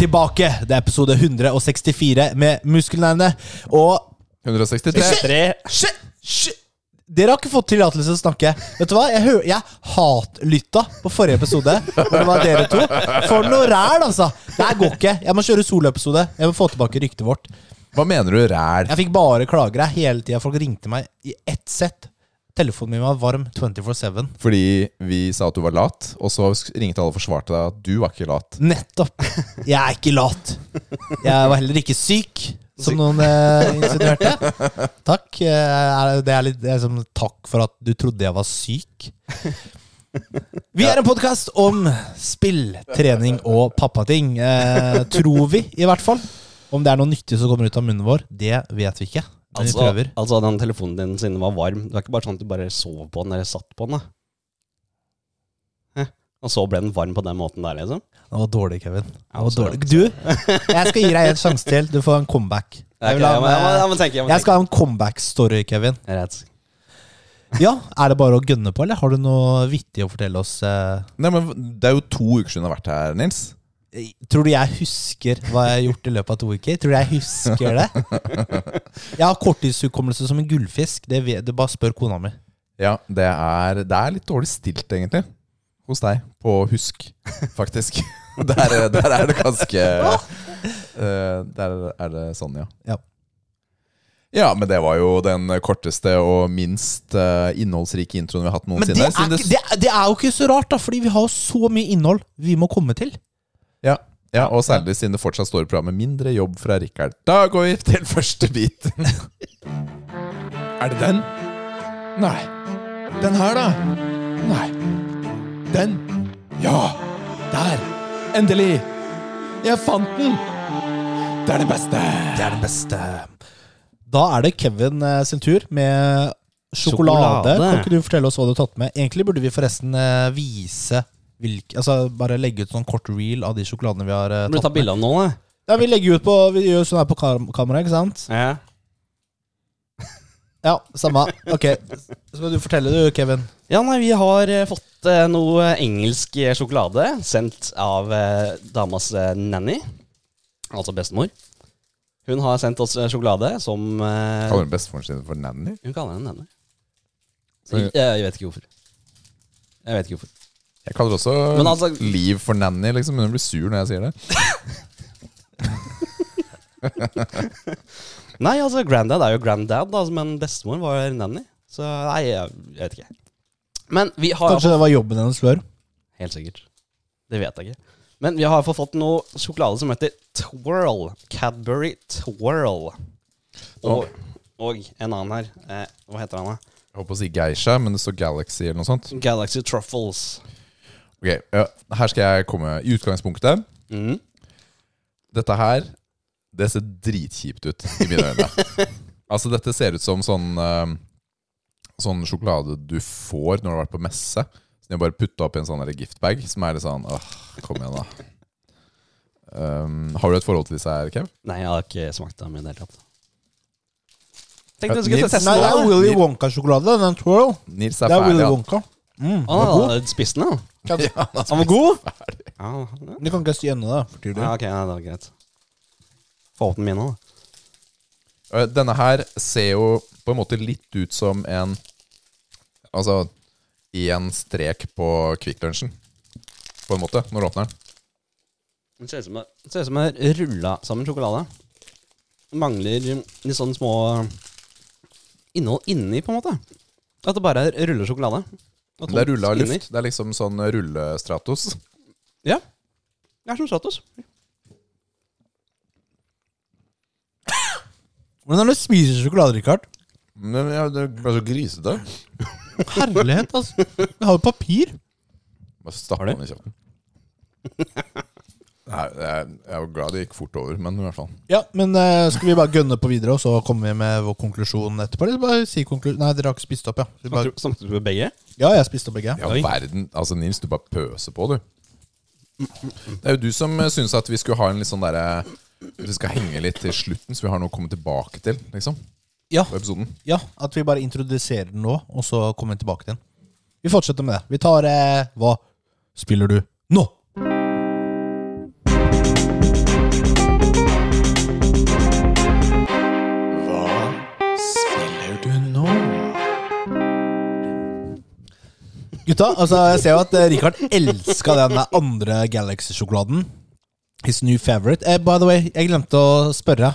Tilbake! Det er episode 164 med Muskelnerdene. Og 163. Shit, shit. Dere har ikke fått tillatelse til å snakke. Vet du hva? Jeg, hø- jeg hatlytta på forrige episode. Hvor det var dere to For noe ræl, altså! Det her går ikke. Jeg må kjøre soloepisode. Jeg må få tilbake ryktet vårt. Hva mener du ræl? Jeg fikk bare klager her hele tida. Folk ringte meg i ett sett. Telefonen min var varm 24-7. Fordi vi sa at du var lat, og så ringte alle og forsvarte deg at du var ikke lat. Nettopp. Jeg er ikke lat. Jeg var heller ikke syk, som noen eh, insinuerte. Takk. Eh, det er litt det er som takk for at du trodde jeg var syk. Vi er en podkast om spill, trening og pappating. Eh, tror vi, i hvert fall. Om det er noe nyttig som kommer ut av munnen vår, det vet vi ikke. Altså, altså, den telefonen din siden var varm. Det var ikke bare sånn at du bare sov på den eller satt på den. da. Eh, Og så ble den varm på den måten der, liksom. Det var dårlig, Kevin. Det var dårlig. Du, jeg skal gi deg en sjanse til. Du får en comeback. Jeg, ha jeg, må, jeg, må, jeg en, må tenke. Jeg skal ha en comeback-story, Kevin. Jeg. Ja, Er det bare å gønne på, eller har du noe vittig å fortelle oss? eh? Nei, men Det er jo to uker siden du har vært her, Nils. Tror du jeg husker hva jeg har gjort i løpet av to uker? Tror du jeg husker det? Jeg har korttidshukommelse som en gullfisk. Det, det Bare spør kona mi. Ja, det er, det er litt dårlig stilt, egentlig. Hos deg. På husk, faktisk. Der, der er det ganske eh, Der er det sånn, ja. Ja. Ja, men det var jo den korteste og minst eh, innholdsrike introen vi har hatt Men det noensinne. er, det, er- det er jo ikke så rart, da, fordi vi har så mye innhold vi må komme til. Ja, ja, og særlig siden det fortsatt står i programmet 'Mindre jobb fra Rikard'. Da går vi til første bit. er det den? Nei. Den her, da? Nei. Den? Ja! Der! Endelig! Jeg fant den! Det er det beste! Det er det beste. Da er det Kevin eh, sin tur med sjokolade. Sjokolade. Kan ikke du fortelle oss hva du har tatt med? Egentlig burde vi forresten eh, vise hvilke Altså bare legge ut sånn kort reel av de sjokoladene vi har eh, Burde du ta tatt med. av noe, da? Ja, vi legger ut på Vi gjør sånn her på kam kamera, ikke sant? Ja. Ja, samme. Ok. Skal du fortelle, du, Kevin? ja, nei, vi har eh, fått eh, noe engelsk eh, sjokolade sendt av eh, damas eh, nanny. Altså bestemor. Hun har sendt oss eh, sjokolade som eh, Kaller hun bestemoren sin for Nanny? Hun kaller henne nanny. Så, jeg, jeg vet ikke hvorfor. Jeg vet ikke hvorfor. Jeg kaller også Men altså- Liv for Nanny, liksom, men hun blir sur når jeg sier det. Nei, altså granddad er jo granddad, da, men bestemor var nanny. Så nei, jeg, jeg vet ikke. Men vi har Kanskje det var jobben hennes før? Helt sikkert. Det vet jeg ikke. Men vi har fått noe sjokolade som heter Twirl. Cadbury Twirl. Og, og en annen her. Eh, hva heter han, da? Jeg holdt på å si Geisha, men det står Galaxy eller noe sånt. Galaxy Truffles. Ok, ja, Her skal jeg komme. I utgangspunktet Mm. Dette her Det ser dritkjipt ut i mine øyne. altså Dette ser ut som sånn eh, Sånn sjokolade du får når du har vært på messe. Så de har bare putta oppi en sånn giftbag, som er litt sånn Åh, kom igjen, da. Um, har du et forhold til disse her, Kev? Nei, jeg har ikke smakt dem i det hele tatt. Tenkte jeg skulle Nils- teste Nei, det er. Willy Wonka-sjokolade. Den twirl. Nils Det er ferdig, Willy. Wonka. Mm, ah, er spiste den, da. Ja, han Han var god? ferdig. Ja, Du kan ikke si ennå, For tydelig. ja ok, ja, det var greit. Få opp den mine, da. Eh, Denne her ser jo på en måte litt ut som en Altså én strek på Kvikk Lunsjen. På en måte, når du åpner den. Det ser ut som det ser ut som en rulla sammen sjokolade. Mangler litt sånne små innhold inni, på en måte. At det bare er rulla sjokolade. Det er rulla luft. Det er liksom sånn rullestratos. Ja. Det er som Stratos. Hvordan er det du spiser sjokolade, Richard? Men jeg, det er så grisete. Herlighet, altså. Jeg har jo papir. Bare stapp den i kjeften. Nei, jeg, er jo glad det gikk fort over, men i hvert fall. Ja, men uh, skal vi bare gønne på videre, og så kommer vi med vår konklusjon etterpå? Eller bare si konklusjon? Nei, dere har ikke spist opp, ja. Vi bare, Snakket du- Snakket du med begge? ja, jeg har spist opp begge. Ja, Oi. verden, altså Nils, du bare pøser på, du. Det er jo du som uh, syns at vi skulle ha en litt sånn derre Vi skal henge litt til slutten, så vi har noe å komme tilbake til, liksom. Ja, På episoden. ja, at vi bare introduserer den nå, og så kommer vi tilbake til den. Vi fortsetter med det. Vi tar eh, Hva spiller du nå? Gutta, altså jeg ser jo at eh, Richard elska den andre Galaxy-sjokoladen. His new favorite. Eh, by the way, jeg glemte å spørre.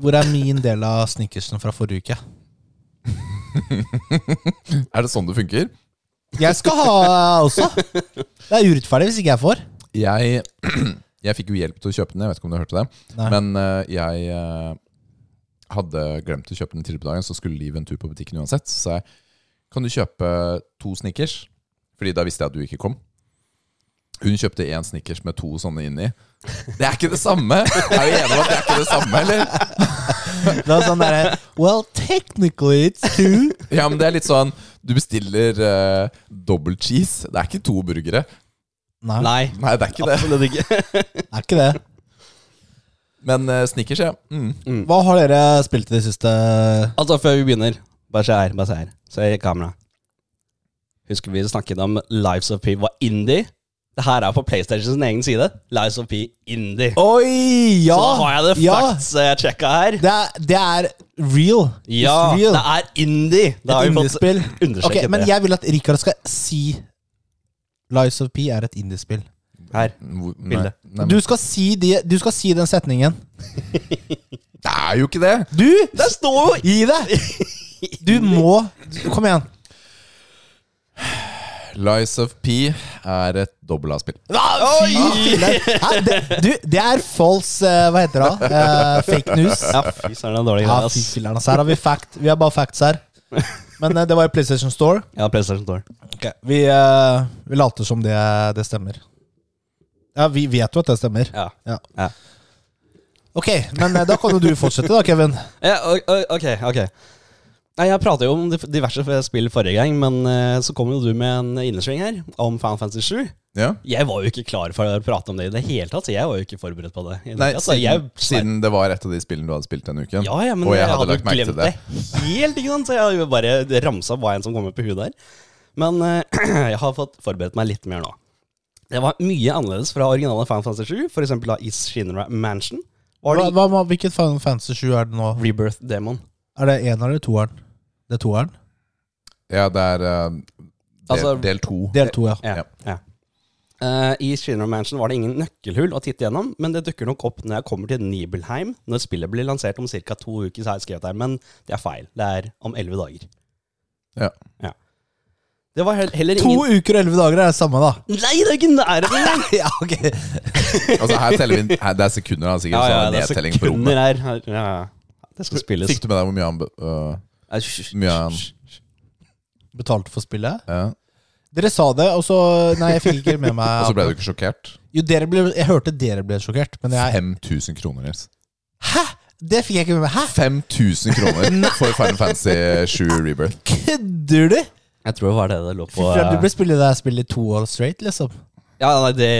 Hvor er min del av snickersen fra forrige uke? Er det sånn det funker? Jeg skal ha også. Det er urettferdig hvis ikke jeg får. Jeg, jeg fikk jo hjelp til å kjøpe den, jeg vet ikke om du hørte det. Nei. Men uh, jeg uh, hadde glemt å kjøpe den tidligere på dagen, så skulle Liv en tur på butikken uansett. Så jeg kan du kjøpe to Snickers, Fordi da visste jeg at du ikke kom. Hun kjøpte én Snickers med to sånne inni. Det er ikke det samme! Er du enig om at det er ikke det samme, eller? Det var sånn derre Well, technically it's two. Ja, men det er litt sånn Du bestiller uh, double cheese. Det er ikke to burgere. Nei, Nei, Nei, det er ikke det. absolutt ikke. det er ikke det. Men uh, Snickers, ja. Mm. Hva har dere spilt i det siste? Altså, før vi begynner, bare se her, bare se her. Se i kamera. Husker vi snakket om Lives of P var indie? Det her er på PlayStation sin egen side. Lives of P indie. Oi, ja! Så da har jeg det ja. facts jeg sjekka her. Det er, det er real. Ja, real. det er indie. Det har et vi indiespill. understreket. Ok, men det. jeg vil at Rikard skal si Lives of P er et indiespill. Her. Bildet. Bilde. Du skal, si de, du skal si den setningen. Det er jo ikke det! Du! Det står jo i deg! Du må Kom igjen. Lies of P er et dobbel A-spill. Du, det er false eh, Hva heter det? Eh, fake news. Ja, fy søren, det er dårlig Ja, greie, fy ass. filler'n. Altså, her har vi fact. Vi har bare facts her. Men eh, det var i PlayStation Store. Ja, PlayStation Store. Vi, eh, vi later som det, det stemmer. Ja, vi vet jo at det stemmer. Ja. Ja. Ja. Ok, men eh, da kan jo du fortsette, da, Kevin. Ja, o- o- ok, ok. Nei, Jeg prata jo om diverse spill forrige gang, men eh, så kom jo du med en innersving her om Final Fantasy 7. Ja? Jeg var jo ikke klar for å prate om det i det hele tatt, så jeg var jo ikke forberedt på det. Nei, altså, siden, jeg, siden, det var et av de spillene du hadde spilt denne uken. ja, ja, men og jeg, jeg, hadde hadde lagt jo merke glemt til det. det helt, ikke sant? Så jeg hadde bare ramsa hva enn som kommer på huet der. Men uh, jeg har fått forberedt meg litt mer nå. Det var mye annerledes fra originale Final Fantasy 7, for eksempel da Is Shinra Mansion. Var Hva, det hva, hvilket Final Fantasy 7 er det nå? Rebirth Demon? Er det eneren eller toeren? Det er toeren? Ja, det er eh, del, Altså- del to. Del to, ja. Ja. Ja. ja. Eh, I Schindler Mansion var det ingen nøkkelhull å titte gjennom, men det dukker nok opp når jeg kommer til Nibelheim, når spillet blir lansert om ca. to uker, så har jeg skrevet her, men det er feil. Det er om elleve dager. Ja. ja. Det var heller ingen... To uker og elleve dager er det samme, da. Nei, det er ikke nære engang! ja, ok Altså her teller vi inn her, Det er sekunder, da, sikkert. Ja, ja, det er nedtelling på rommet. her. her. Ja. Det spilles. Fikk du med deg hvor mye han be- han- Betalte for spillet? ja. Dere sa det, og så Nei, jeg fikk ikke med meg Og så ble du ikke sjokkert? Jo, dere ble, Jeg hørte dere ble sjokkert, men jeg 5000 kroner, Nils. Hæ?! Det fikk jeg ikke med meg. Hæ?! 5000 kroner for Final Fantasy 7 Rebirth. Kødder du?! Jeg tror det var det det lå på Fy, Du eh, ble spille det spillet to all straight, liksom. Ja, nei, det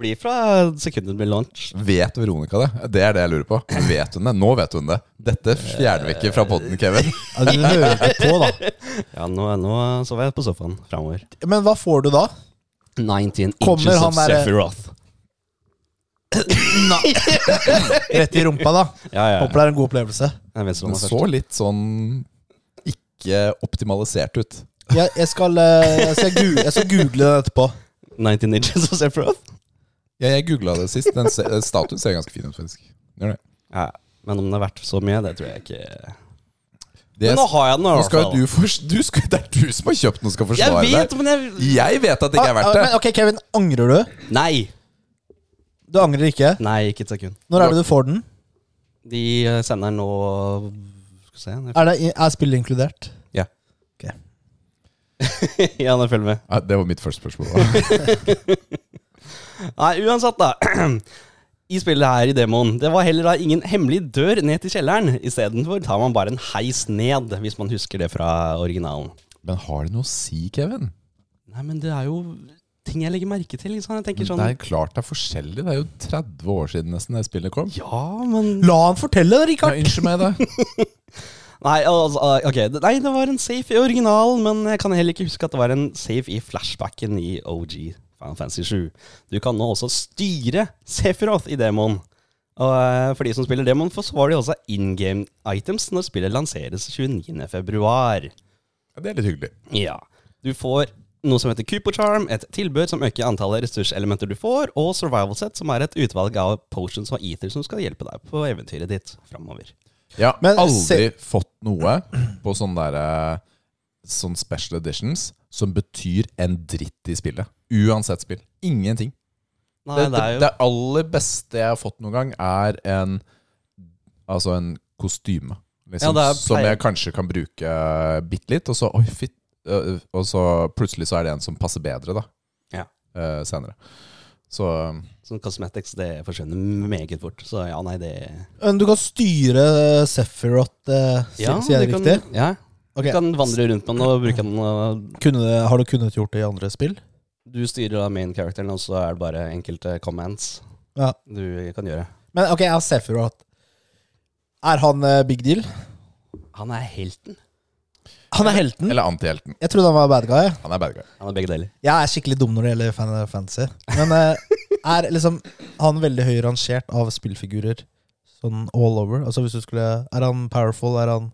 blir fra sekundet med blir launch. Vet Veronica det? Det er det jeg lurer på. Vet hun det? Nå vet hun det. Dette fjerner vi ikke fra poden, Kevin. Ja, du hører på, da. Ja, nå, nå sover jeg på sofaen framover. Men hva får du da? 19 Kommer inches han of derre- Sephiroth. Rett i rumpa, da. Ja, ja. Håper det er en god opplevelse. Jeg vet Den så litt sånn ikke optimalisert ut. Jeg, jeg, skal, eh, jeg, skal google, jeg skal google den etterpå. 19 inches of Sephiroth? Ja, jeg googla det sist. Den se, statuen ser ganske fin ut, faktisk. Gjør det. Ja, men om det er verdt så mye, det tror jeg ikke Det Men nå har jeg den i hvert fall. du for, du skal, Det er du som har kjøpt den og skal Jeg forsvare vet, deg. men jeg Jeg vet at det ikke er Ah, verdt ah, det. Men ok, Kevin, angrer du? Nei! Du angrer ikke? Nei, ikke et sekund. Når er det du får den? De eh, sender nå Skal vi se Er, det, er spillet inkludert? Ja, nå følger med. Ja, det var mitt første spørsmål. Nei, uansett, da. I spillet her i demoen, det var heller da ingen hemmelig dør ned til kjelleren. Istedenfor tar man bare en heis ned, hvis man husker det fra originalen. Men har det noe å si, Kevin? Nei, men det er jo ting jeg legger merke til. Liksom. Jeg tenker sånn Det er klart det er forskjellig. Det er jo 30 år siden nesten det spillet kom. Ja, men La han fortelle det, Rikard! Unnskyld meg, det. Nei, altså, ok, det- nei, det var en safe i originalen, men jeg kan heller ikke huske at det var en safe i flashbacken i OG Final Fantasy 7. Du kan nå også styre Sephiroth i Demon. Og eh, for de som spiller Demon, forsvarer de også in game items når spillet lanseres 29.2. Ja, det er litt hyggelig. Ja. Du får noe som heter Cooper Charm, et tilbud som øker antallet ressurselementer du får, og Survival Set, som er et utvalg av potions og ether som skal hjelpe deg på eventyret ditt framover. Jeg har Men aldri fått noe på sånn der, Sånn special editions som betyr en dritt i spillet. Uansett spill. Ingenting. Nei, det, det, det, er jo det aller beste jeg har fått noen gang, er en Altså en kostyme. Liksom, Ja, er som jeg kanskje kan bruke bitte litt, og så Oi, fitt. øh, Og så plutselig så er det en som passer bedre, da. Ja. Uh, senere. Så Sånn cosmetics, det forsvinner meget fort. Så ja, nei, det Men du kan styre Sephiroth, uh, Ja, sier jeg riktig? det kan. Ja, Ok. du kan vandre rundt med den og bruke den. Og Kunne har du kunnet gjort det i andre spill? du styrer da main-characteren, og så er det bare enkelte commands Ja. du kan gjøre. Men ok, jeg har Sephiroth. Er han uh, big deal? Han er helten. Han er helten. Eller antihelten. Jeg trodde han var bad guy. Han er bad guy. Han er begge deler. Jeg er skikkelig dum når det gjelder Fantasy. Men eh, er liksom han veldig høy rangert av spillfigurer sånn all over? Altså hvis du skulle Er han powerful? Er han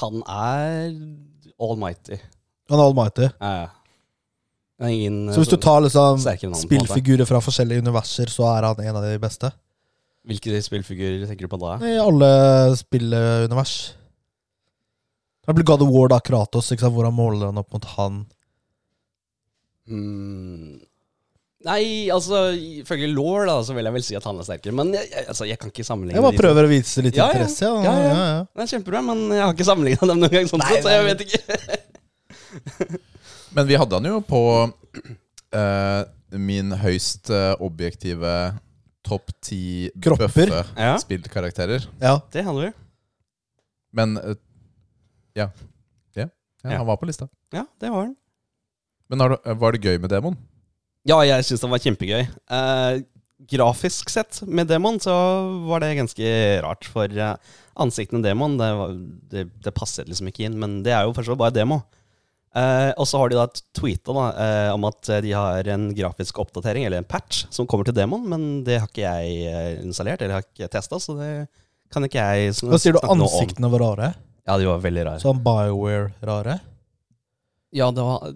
Han er almighty. Han er almighty? Ja, ja. Ingen Så hvis du tar liksom han, spillfigurer fra forskjellige universer, så er han en av de beste? Hvilke spillfigurer tenker du på da? I alle spillunivers. Det blir God of War, da, Kratos. Sant? Hvordan måler han opp mot han? Hmm. Nei, altså ifølge law da, så vil jeg vel si at han er sterkere. Men jeg, jeg, altså, jeg kan ikke sammenligne Jeg bare de to. prøver å vise litt Ja, ja. interesse. Ja, Ja, ja. ja, ja. Det er kjempebra, men jeg har ikke sammenligna dem noen gang, sånn Nei, sett, så jeg vet ikke. Men vi hadde han jo på eh, min høyst eh, objektive topp ti Kropper. bøffe Ja. spillkarakterer. ja. Det hadde vi. Men eh, ja. ja. Ja, Ja. Han var på lista. Ja, det var den. Men har du, eh, var det gøy med demoen? Ja, jeg syns det var kjempegøy. Eh, grafisk sett med demon, så var det ganske rart, for eh, ansiktene demon, det, var, det, det passet liksom ikke inn. Men det er jo først og fremst bare demo. Eh, og så har de da tweeta da, eh, om at de har en grafisk oppdatering, eller en patch, som kommer til demon. men det har ikke jeg eh, installert, eller har ikke testa, så det kan ikke jeg snakke noe om. sier du? Ansiktene var rare? Ja, de var veldig rare. Sånn Bioware-rare? Ja, det var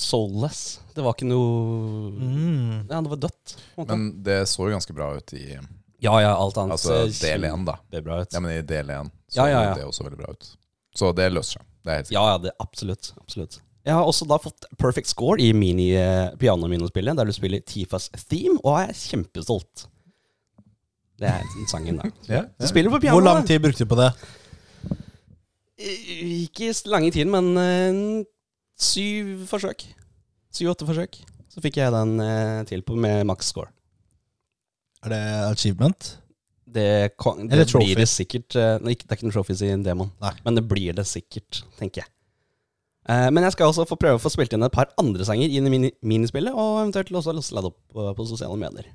soulless. Det var ikke noe Mm. Ja, det var dødt. måte. Men det så jo ganske bra ut i ja, ja, alt annet altså, del 1, da. Det bra ut. Ja, men i del 1 så Ja, ja, ja. det også veldig bra ut. Så det løser seg. Det er helt sikkert. Ja, ja, det, absolutt. absolutt. Jeg har også da fått perfect score i mini, eh, piano-minospillet, der du spiller Tifas theme, og jeg er kjempestolt. Det er sangen, da. Ja, Du spiller på piano. Hvor lang tid brukte du på det? Eh, Ikke lang tid, tiden, men eh, syv forsøk. Syv-åtte forsøk. Så fikk jeg den eh, til på med max score. Er det achievement? Det, kan- Eller det trophy. blir det sikkert eh, nei, Det er ikke noen trophies i demoen, Nei. men det blir det sikkert, tenker jeg. Eh, men jeg skal også få prøve å få spilt inn et par andre sanger inn i mini minispillet, og eventuelt også laste det opp på, på sosiale medier.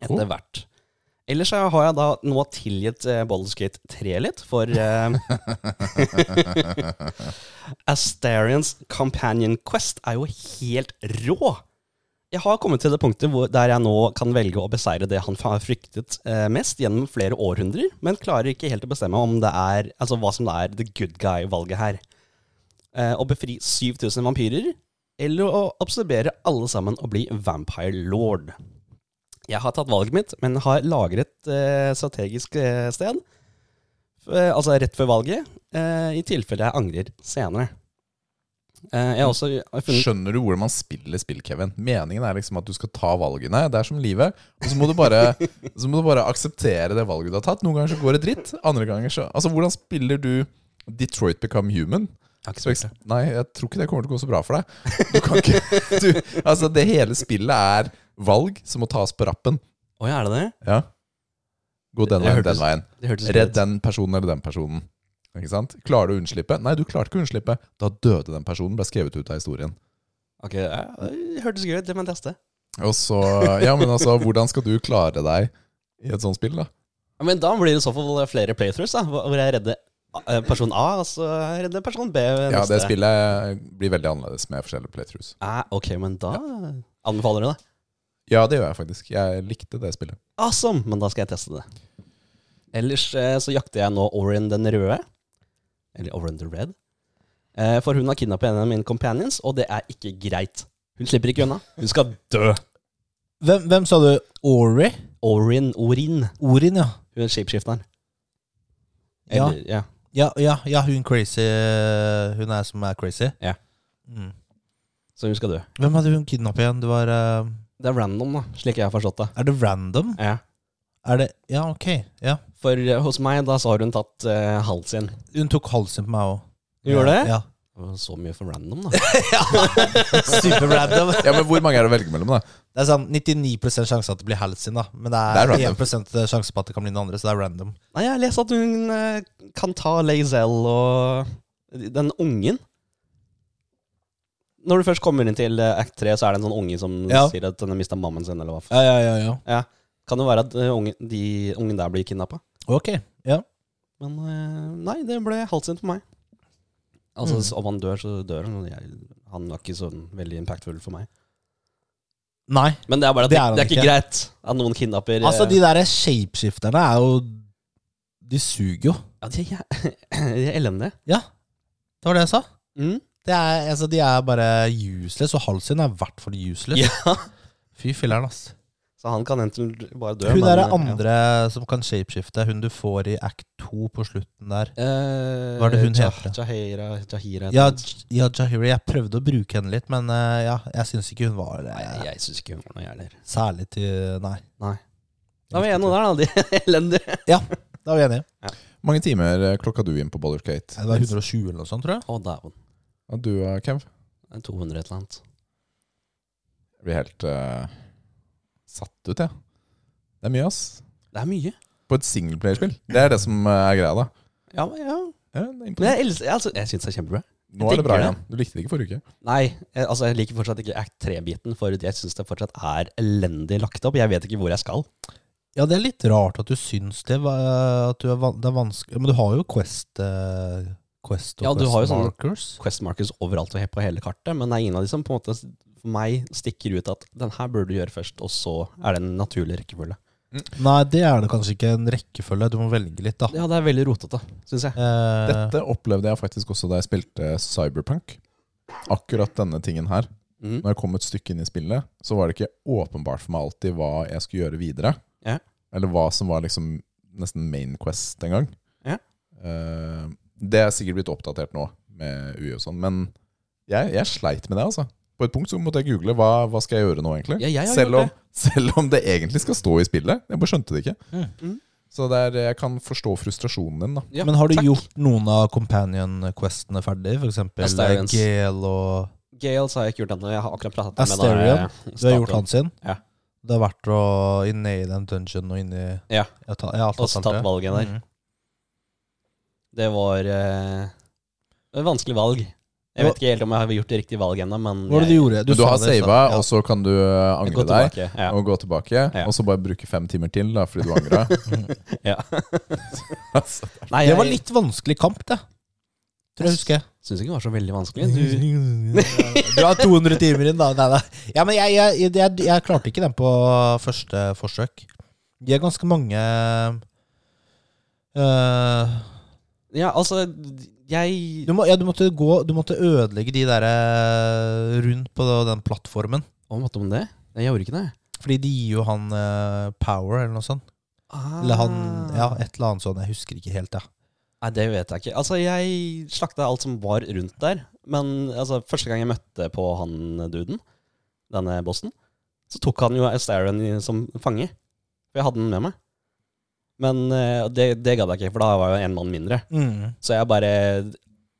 Etter hvert. Ellers har jeg da nå tilgitt uh, Baldur's 3 litt, for uh, Astarians Companion Quest er jo helt rå. Jeg har kommet til det punktet hvor, der jeg nå kan velge å beseire det han har fryktet eh, mest gjennom flere århundrer, men klarer ikke helt å bestemme om det er, altså hva som er the good guy-valget her. Eh, å befri 7000 vampyrer, eller å absorbere alle sammen og bli vampire lord. Jeg har tatt valget mitt, men har lagret eh, strategisk eh, sted, eh, altså rett før valget, eh, i tilfelle jeg angrer senere. Eh, jeg har også funnet Skjønner du hvordan man spiller spill, Kevin? Meningen er liksom at du skal ta valgene. Det er som livet. Og så må du bare, så må du bare akseptere det valget du har tatt. Noen ganger så går det dritt. Andre ganger så Altså, hvordan spiller du Detroit Become Human? spilt Nei, jeg tror ikke det kommer til å gå så bra for deg. Du kan ikke, du, altså, det hele spillet er valg som må tas på rappen. Å ja, er det det? Ja. Gå den Det veien, hørtes- den veien. Det hørtes Redd ut. den personen eller den personen. Ikke sant? Klarer du å unnslippe? Nei, du klarte ikke å unnslippe. Da døde den personen, ble skrevet ut av historien. Ok, ja, det hørtes gøy ut. Det må jeg teste. Og så, ja, men altså, hvordan skal du klare deg i et sånt spill, da? Ja, Men da blir det i så fall flere playthroughs, da, hvor jeg redder eh, person A, og så redder person B. Ja, neste. det spillet blir veldig annerledes med forskjellige playthroughs. Ah, ok, men da anbefaler du det. Ja, det gjør jeg faktisk. Jeg likte det spillet. Awesome! Men da skal jeg teste det. Ellers eh, så jakter jeg nå Orin den røde. Eller Orin the red. Eh, For hun har kidnappet en av mine companions, og det er ikke greit. Hun slipper ikke unna. Hun skal dø. Hvem, hvem sa du? Ori? Orin, Orin. Orin, ja. Hun er shapeshifteren. Ja. Eller, ja. Ja, ja, ja hun crazy Hun er som er crazy? Ja. Mm. Så hun skal dø. Hvem hadde hun kidnappet igjen? Det var eh, Det er random, da, slik jeg har forstått det. Er det random? Ja. Er det Ja, ok. Ja. For eh, hos meg, da så har hun tatt uh, halsen. Hun tok halsen på meg òg. Hun gjorde det? Ja. Det var Så mye for random, da. Super random. Ja, men Hvor mange er det å velge mellom, da? Det er sånn 99% sjanse at det blir halsen, da. Men det Det er er, random. 1% sjanse på at det kan bli den andre, så det er random. Nei, jeg har lest at hun eh, kan ta Lazelle og den ungen. Når du først kommer inn til eh, act 3, så er det en sånn unge som Ja. sier at den har mista mammaen sin, eller hva faen. Ja, ja, ja. ja. Ja. Kan det være at unge, de ungen der blir kidnappa? Ok. Ja. Men eh, nei, det ble halvsint på meg. Altså, Mm. om han dør, så dør han. Han var ikke sånn veldig impactful for meg. Nei. Men det er bare at Det det, er det er ikke ikke. greit at noen kidnapper Altså, eh, de der shapeshifterne er jo De suger jo. Ja, de er, de er elendige. Ja. Det var det jeg sa. Mm. Det er, altså, de er bare useless, og halsen er i hvert fall useless. Ja. Fy filler'n, ass. Så han kan enten bare dø. Hun men, er det andre som kan shapeshifte. Hun du får i act 2 på slutten der. Ja. Eh, Hva er det hun ja, heter? Jahira, Jahira Ja, heter ja Jahira. Jeg prøvde å bruke henne litt, men eh, ja, jeg syns ikke hun var Nei, eh, jeg syns ikke hun var noe, jeg heller. særlig til Nei. Nei. Da er vi enige der, da. De er elendige. Ja, da er vi enige. Mange timer eh, klokka du inn på Baldur's Gate? Det var 120 eller noe sånt, tror jeg. Å, dæven. Og du, Kev? Det er 200 et eller annet. Jeg blir helt uh, satt ut, jeg. Det er mye, ass. Det er mye. På et singleplayerspill. Det er det som eh, er greia, da. Ja, ja. Ja, det er Men jeg, elsker- altså, jeg syns det er kjempebra. Nå er det bra igjen. Du likte det ikke forrige uke. Nei, jeg, altså, jeg liker fortsatt ikke Act 3-biten, for jeg syns det fortsatt er elendig lagt opp. Jeg vet ikke hvor jeg skal. Ja, det er litt rart at du syns det. At du er, det er vanskelig Men du har jo Quest eh, Quest og Ja, du Quest har jo sånne- Markers. Quest markers overalt og på hele kartet, men det er ingen av de som på en måte for meg stikker ut at den her burde du gjøre først, og så er det en naturlig rekkefølge. Nei, det er det kanskje ikke en rekkefølge. Du må velge litt, da. Ja, det er veldig rotete, syns jeg. Eh, Dette opplevde jeg faktisk også da jeg spilte Cyberpunk. Akkurat denne tingen her. Mm. Når jeg kom et stykke inn i spillet, så var det ikke åpenbart for meg alltid hva jeg skulle gjøre videre. Ja. Eller hva som var liksom nesten main quest en gang. Ja. Eh, det er sikkert blitt oppdatert nå med UI og sånn, men jeg, jeg sleit med det, altså. På et punkt så måtte jeg google hva, hva skal jeg gjøre nå, egentlig. Ja, selv, om, selv om det egentlig skal stå i spillet. Jeg bare skjønte det ikke. Mm. Så det er, jeg kan forstå frustrasjonen din, da. Ja, men har du takk. gjort noen av companion-questene ferdig? For eksempel Astarians. Gale og Gales har jeg ikke gjort ennå. Jeg har akkurat pratet med Asterion? den, eh, Du har gjort han sin? Ja. Det har vært å inne i den dungeon og inni Ja. Jeg har jeg tatt tatt valget der. Mm. Det var eh, et vanskelig valg. Jeg vet ikke helt om jeg har gjort det riktige valget ennå, men Hva var det du gjorde? Du, du har sava, Ja. og så kan du uh, angre deg. tilbake. Ja. Og gå tilbake, Ja. og så bare bruke fem timer til da, fordi du angra. Ja. altså, Nei, Det var litt vanskelig kamp, det. Tror jeg husker. syns ikke det var så veldig vanskelig. Du, Du har 200 timer inn, da. Nei, nei. Ja, men jeg, jeg, jeg, jeg klarte ikke den på første forsøk. De er ganske mange øh, ja, altså Jeg du, må, ja, du, måtte gå, du måtte ødelegge de der øh, rundt på den plattformen. Hva måtte om det? Jeg gjorde ikke det. Fordi de gir jo han øh, power, eller noe sånt. Eller han Ja, et eller annet sånt. Jeg husker ikke helt, ja. Nei, det vet jeg ikke. Altså, jeg slakta alt som var rundt der. Men altså, første gang jeg møtte på han duden, denne bossen, så tok han jo Astarion i- som fange. For jeg hadde den med meg. Men eh, det, det gadd jeg ikke, for da var jeg en mann mindre. Mm. Så jeg bare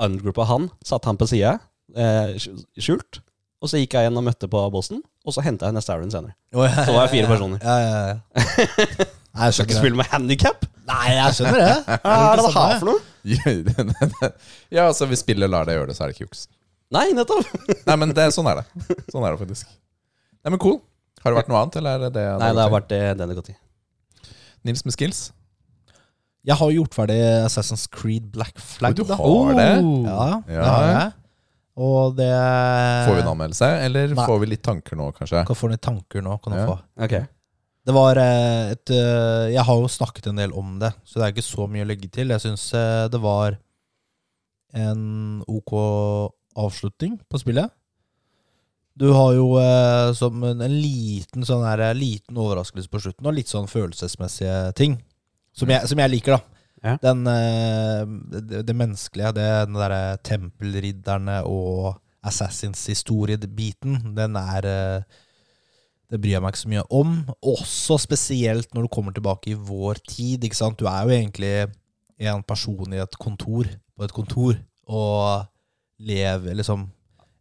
ungroupa han, satt han på sida, eh, skjult. Og så gikk jeg igjen og møtte på bossen, og så henta jeg neste Aaron senere. Så var jeg fire personer. Ja, ja, ja. Nei, jeg Skal ikke spille med handikap? Nei, jeg skjønner det. Hva er det det har for noe? ja, altså hvis spillet lar deg gjøre det, så er det ikke juks. Nei, nettopp. Nei, men det, sånn er det. Sånn er det faktisk. Nei, men cool. Har det vært noe annet, eller er det det? Nei, det har vært det det har gått i. Nils med skills? Jeg har gjort ferdig Assassin's Creed Black Flag. Du har har det? Ja, det har jeg. Og det Får vi en anmeldelse, eller Nei. får vi litt tanker nå, kanskje? Kan få litt tanker nå. Kan du Ja. få. Okay. Det var eh, et eh, Jeg har jo snakket en del om det, så det er ikke så mye å legge til. Jeg syns det var en ok avslutning på spillet. Du har jo eh, som en, en liten sånn her, eh, liten overraskelse på slutten, og litt sånn følelsesmessige ting. Som jeg, som jeg liker, da. Ja. Den, eh, det, det menneskelige, det den derre tempelridderne og Assassins historie-biten, den er eh, Det bryr jeg meg ikke så mye om. Også spesielt når du kommer tilbake i vår tid. ikke sant? Du er jo egentlig en person i et kontor, på et kontor, og lever liksom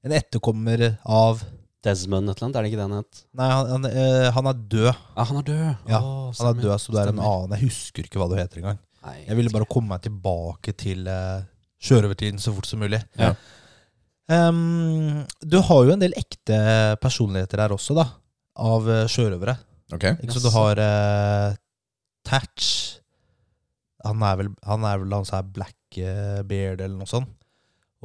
En etterkommer av Desmond et eller annet, er det ikke det han het? Nei, han, han, øh, han er død. Ja, han er død. Ja, Åh, Han er død, så du er en annen. Jeg husker ikke hva du heter engang. Nei, Jeg ville bare komme meg tilbake til uh, sjørøvertiden så fort som mulig. Ja. Um, du har jo en del ekte personligheter her også, da. Av eh, sjørøvere. Okay. Ikke så du har uh, Tatch. Han er vel han er vel han som er Blackbeard eller noe sånt.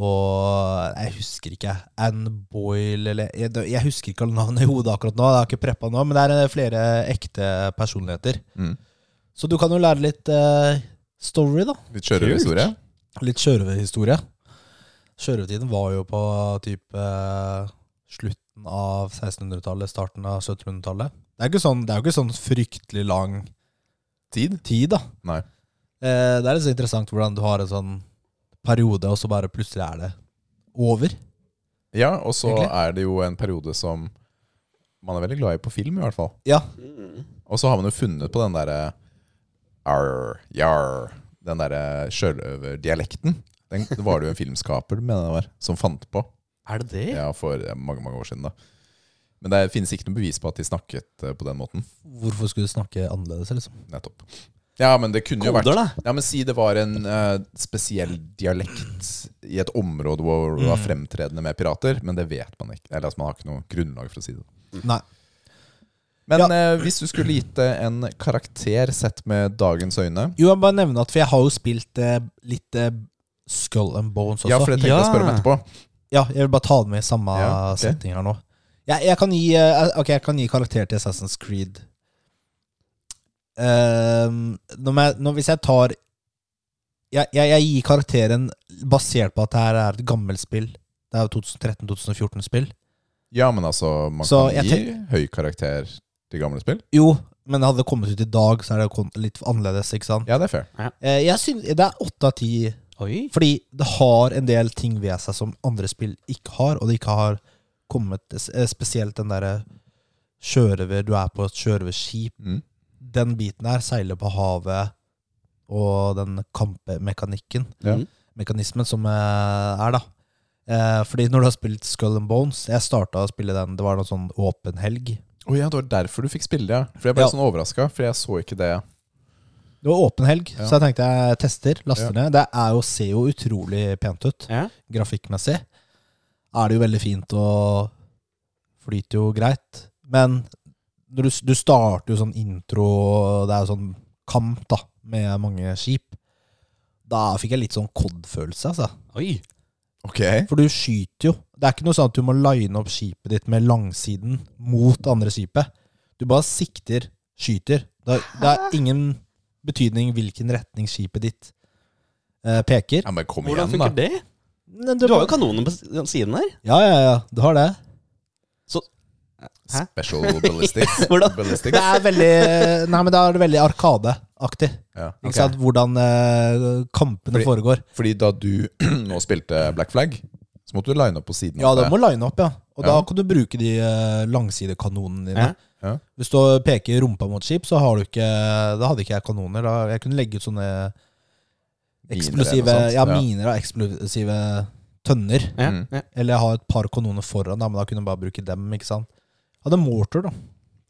Og jeg husker ikke. Ann Boyle eller Jeg, jeg husker ikke alle navnene i hodet akkurat nå. Jeg har ikke preppa nå, men det er eh, flere ekte personligheter. Mm. Så du kan jo lære litt uh, story, da. Litt sjørøverhistorie? Litt sjørøverhistorie. Sjørøvertiden var jo på type uh, slutten av 1600-tallet, starten av 1700-tallet. Det er, ikke sånn, jo ikke sånn fryktelig lang Tid? tid, da. Nei. Uh, det er litt så interessant hvordan du har en sånn periode, og så bare plutselig er det over. Ja, og så Egentlig. er det jo en periode som man er veldig glad i på film, i hvert fall. Ja. Og så har man jo funnet på den derre arr, jarr, den derre sjørøverdialekten. Det var det jo en filmskaper mener jeg var, som fant på Er det det? ja, for mange mange år siden. da Men det finnes ikke noe bevis på at de snakket eh, på den måten. Hvorfor skulle de snakke annerledes, liksom? Nettopp. Ja, men det kunne jo vært Koder, da. Ja, men Si det var en eh, spesiell dialekt i et område hvor det var Mm. fremtredende med pirater, men det vet man ikke. Eller altså, Man har ikke noe grunnlag for å si det. Nei. Men Ja. eh, hvis du skulle gitt det en karakter sett med dagens øyne Jo, jeg må bare nevne at For jeg har jo spilt eh, litt eh, Skull and Bones også. Ja, for det tenkte jeg å spørre om Ja. etterpå. Ja, jeg vil bare ta det med i samme Ja, ok. setting her nå. Jeg, jeg, kan gi, eh, ok, jeg kan gi karakter til Assassin's Creed. Ehm, når jeg, når, hvis jeg tar jeg, jeg, jeg gir karakteren basert på at det her er et gammelt spill. Det er jo 2013-2014-spill. Ja, men altså, man Så kan gi høy karakter til gamle spill. Jo, men hadde det kommet ut i dag, så er det litt annerledes, ikke sant? Ja, det er fair. Ja. jeg synes, det er åtte av ti. Fordi det har en del ting ved seg som andre spill ikke har, og det ikke har kommet eh, Spesielt den derre sjørøver Du er på et sjørøverskip. Mm. Den biten her, seile på havet, og den kampmekanikken, Ja. Mekanismen som eh, er, da. Eh, fordi når du har spilt Skull and Bones Jeg starta å spille den, det var noen sånn åpen helg. Oh, ja, det var derfor du fikk spille det, ja. For jeg ble Ja. sånn overraska, for jeg så ikke det. Det var åpen helg, Ja. så jeg tenkte jeg tester, laster ned. Det er jo, ser jo utrolig pent ut. Grafikkmessig er det jo veldig fint og flyter jo greit. Men du, du starter jo sånn intro, det er jo sånn kamp da, med mange skip. Da fikk jeg litt sånn COD-følelse, altså. Oi. Okay. For du skyter jo. Det er ikke noe sånn at du må line opp skipet ditt med langsiden mot andre skipet. Du bare sikter, skyter. Det er, det er ingen betydning hvilken retning skipet ditt eh, peker. Ja, men kom Hvordan igjen, funker da. det? Men Du har jo kanonen på siden her. Ja, ja, ja. Du har det. Hæ? Special ballistics. Hvordan? ballistics. Det er veldig Nei, men da er det veldig Arkadeaktig. Ja. Ikke Ok. sant? Hvordan eh, kampene Fordi- foregår. Fordi da du nå spilte Black Flag, så måtte du line opp på siden Ja, av du det. må line opp, ja. Og da kan du bruke de uh, langsidekanonene dine. Ja. Ja. Hvis du peker rumpa mot skip, så har du ikke Da hadde ikke jeg kanoner. Da jeg kunne legge ut sånne Miner eksplosive eller. Ja, miner og eksplosive tønner. Ja, Mm. ja. Eller ha et par kanoner foran, da, men da kunne du bare bruke dem, ikke sant. Hadde mortar, da.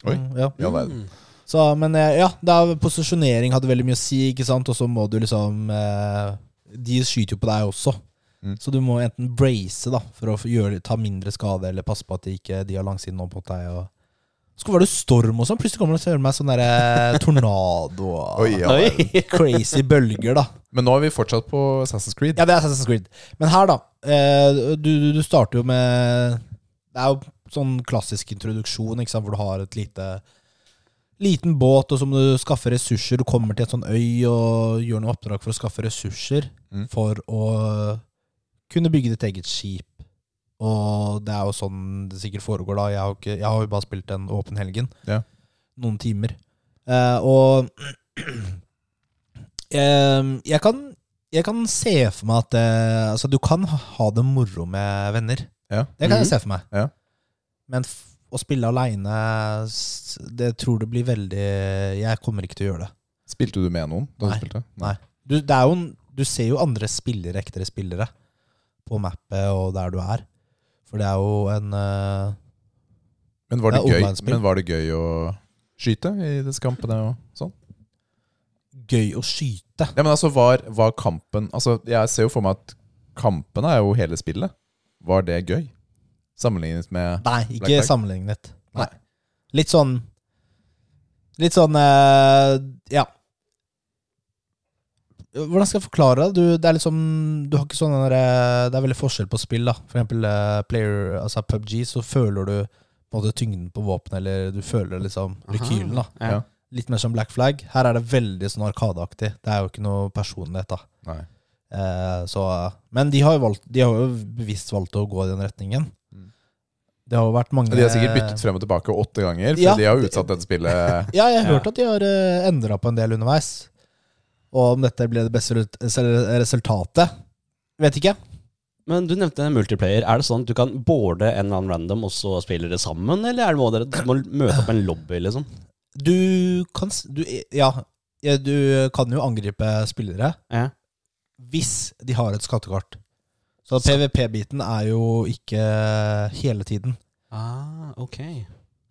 Oi. Mm, Ja. Ja, verden. Så, men eh, ja, er, posisjonering hadde veldig mye å si, ikke sant, og så må du liksom eh, De skyter jo på deg også. Mm. Så du må enten brace da for å gjøre, ta mindre skade, eller passe på at de ikke de har langsiden opp mot deg. Og så var det storm og sånn. Plutselig kommer det meg sånn derre tornado og Oi, ja, crazy bølger, da. Men nå er vi fortsatt på Assassin's Creed. Ja, det er Assassin's Creed. Men her, da. Eh, du, du, du starter jo med Det er jo sånn klassisk introduksjon, hvor du har et lite Liten båt, og så må du skaffe ressurser. Du kommer til et sånn øy og gjør noe oppdrag for å skaffe ressurser Mm. for å kunne bygge ditt eget skip. Og det er jo sånn det sikkert foregår da. Jeg har, ikke, jeg har jo bare spilt en åpen helgen. Ja. Noen timer. Eh, og eh, jeg, kan, jeg kan se for meg at eh, altså, du kan ha det moro med venner. Ja. Det kan Mhm. jeg se for meg. Ja. Men å spille aleine, det tror det blir veldig Jeg kommer ikke til å gjøre det. Spilte du med noen da Nei. du spilte? Nei. Du, det jo, du ser jo andre spillere, ektere spillere, på mappet og der du er. For det er jo en uh, Men var det, Det gøy, men var det gøy å skyte i disse kampene og sånn? gøy å skyte. Ja, men altså, var, var kampen Altså, jeg ser jo for meg at kampene er jo hele spillet. Var det gøy? Sammenlignet med Nei, Black ikke Flag? sammenlignet. Nei. Nei. Litt sånn Litt sånn eh, Ja. Hvordan skal jeg forklare det? Du, det er liksom Du har ikke sånn der, eh, Det er veldig forskjell på spill, da. For eksempel eh, player, altså PubG, så føler du på en måte tyngden på våpenet, eller du føler liksom rekylen, da. Ja. Ja. Litt mer som Black Flag. Her er det veldig sånn arkadeaktig. Det er jo ikke noe personlighet, da. Nei. Eh, så, men de har, jo valgt, de har jo bevisst valgt å gå i den retningen. Det har jo vært mange De har sikkert byttet frem og tilbake åtte ganger, for Ja. de har jo utsatt dette spillet Ja, jeg har Ja. hørt at de har uh, endra på en del underveis. Og om dette blir det beste resultatet, vet ikke. Men du nevnte multiplayer. Er det sånn at du kan boarde en eller annen random, og så spiller dere sammen? Eller er det må dere du må møte opp en lobby, liksom? Du kan du, Ja, ja, du kan jo angripe spillere Ja. hvis de har et skattekart. Så PVP-biten er jo ikke hele tiden. Ah, ok.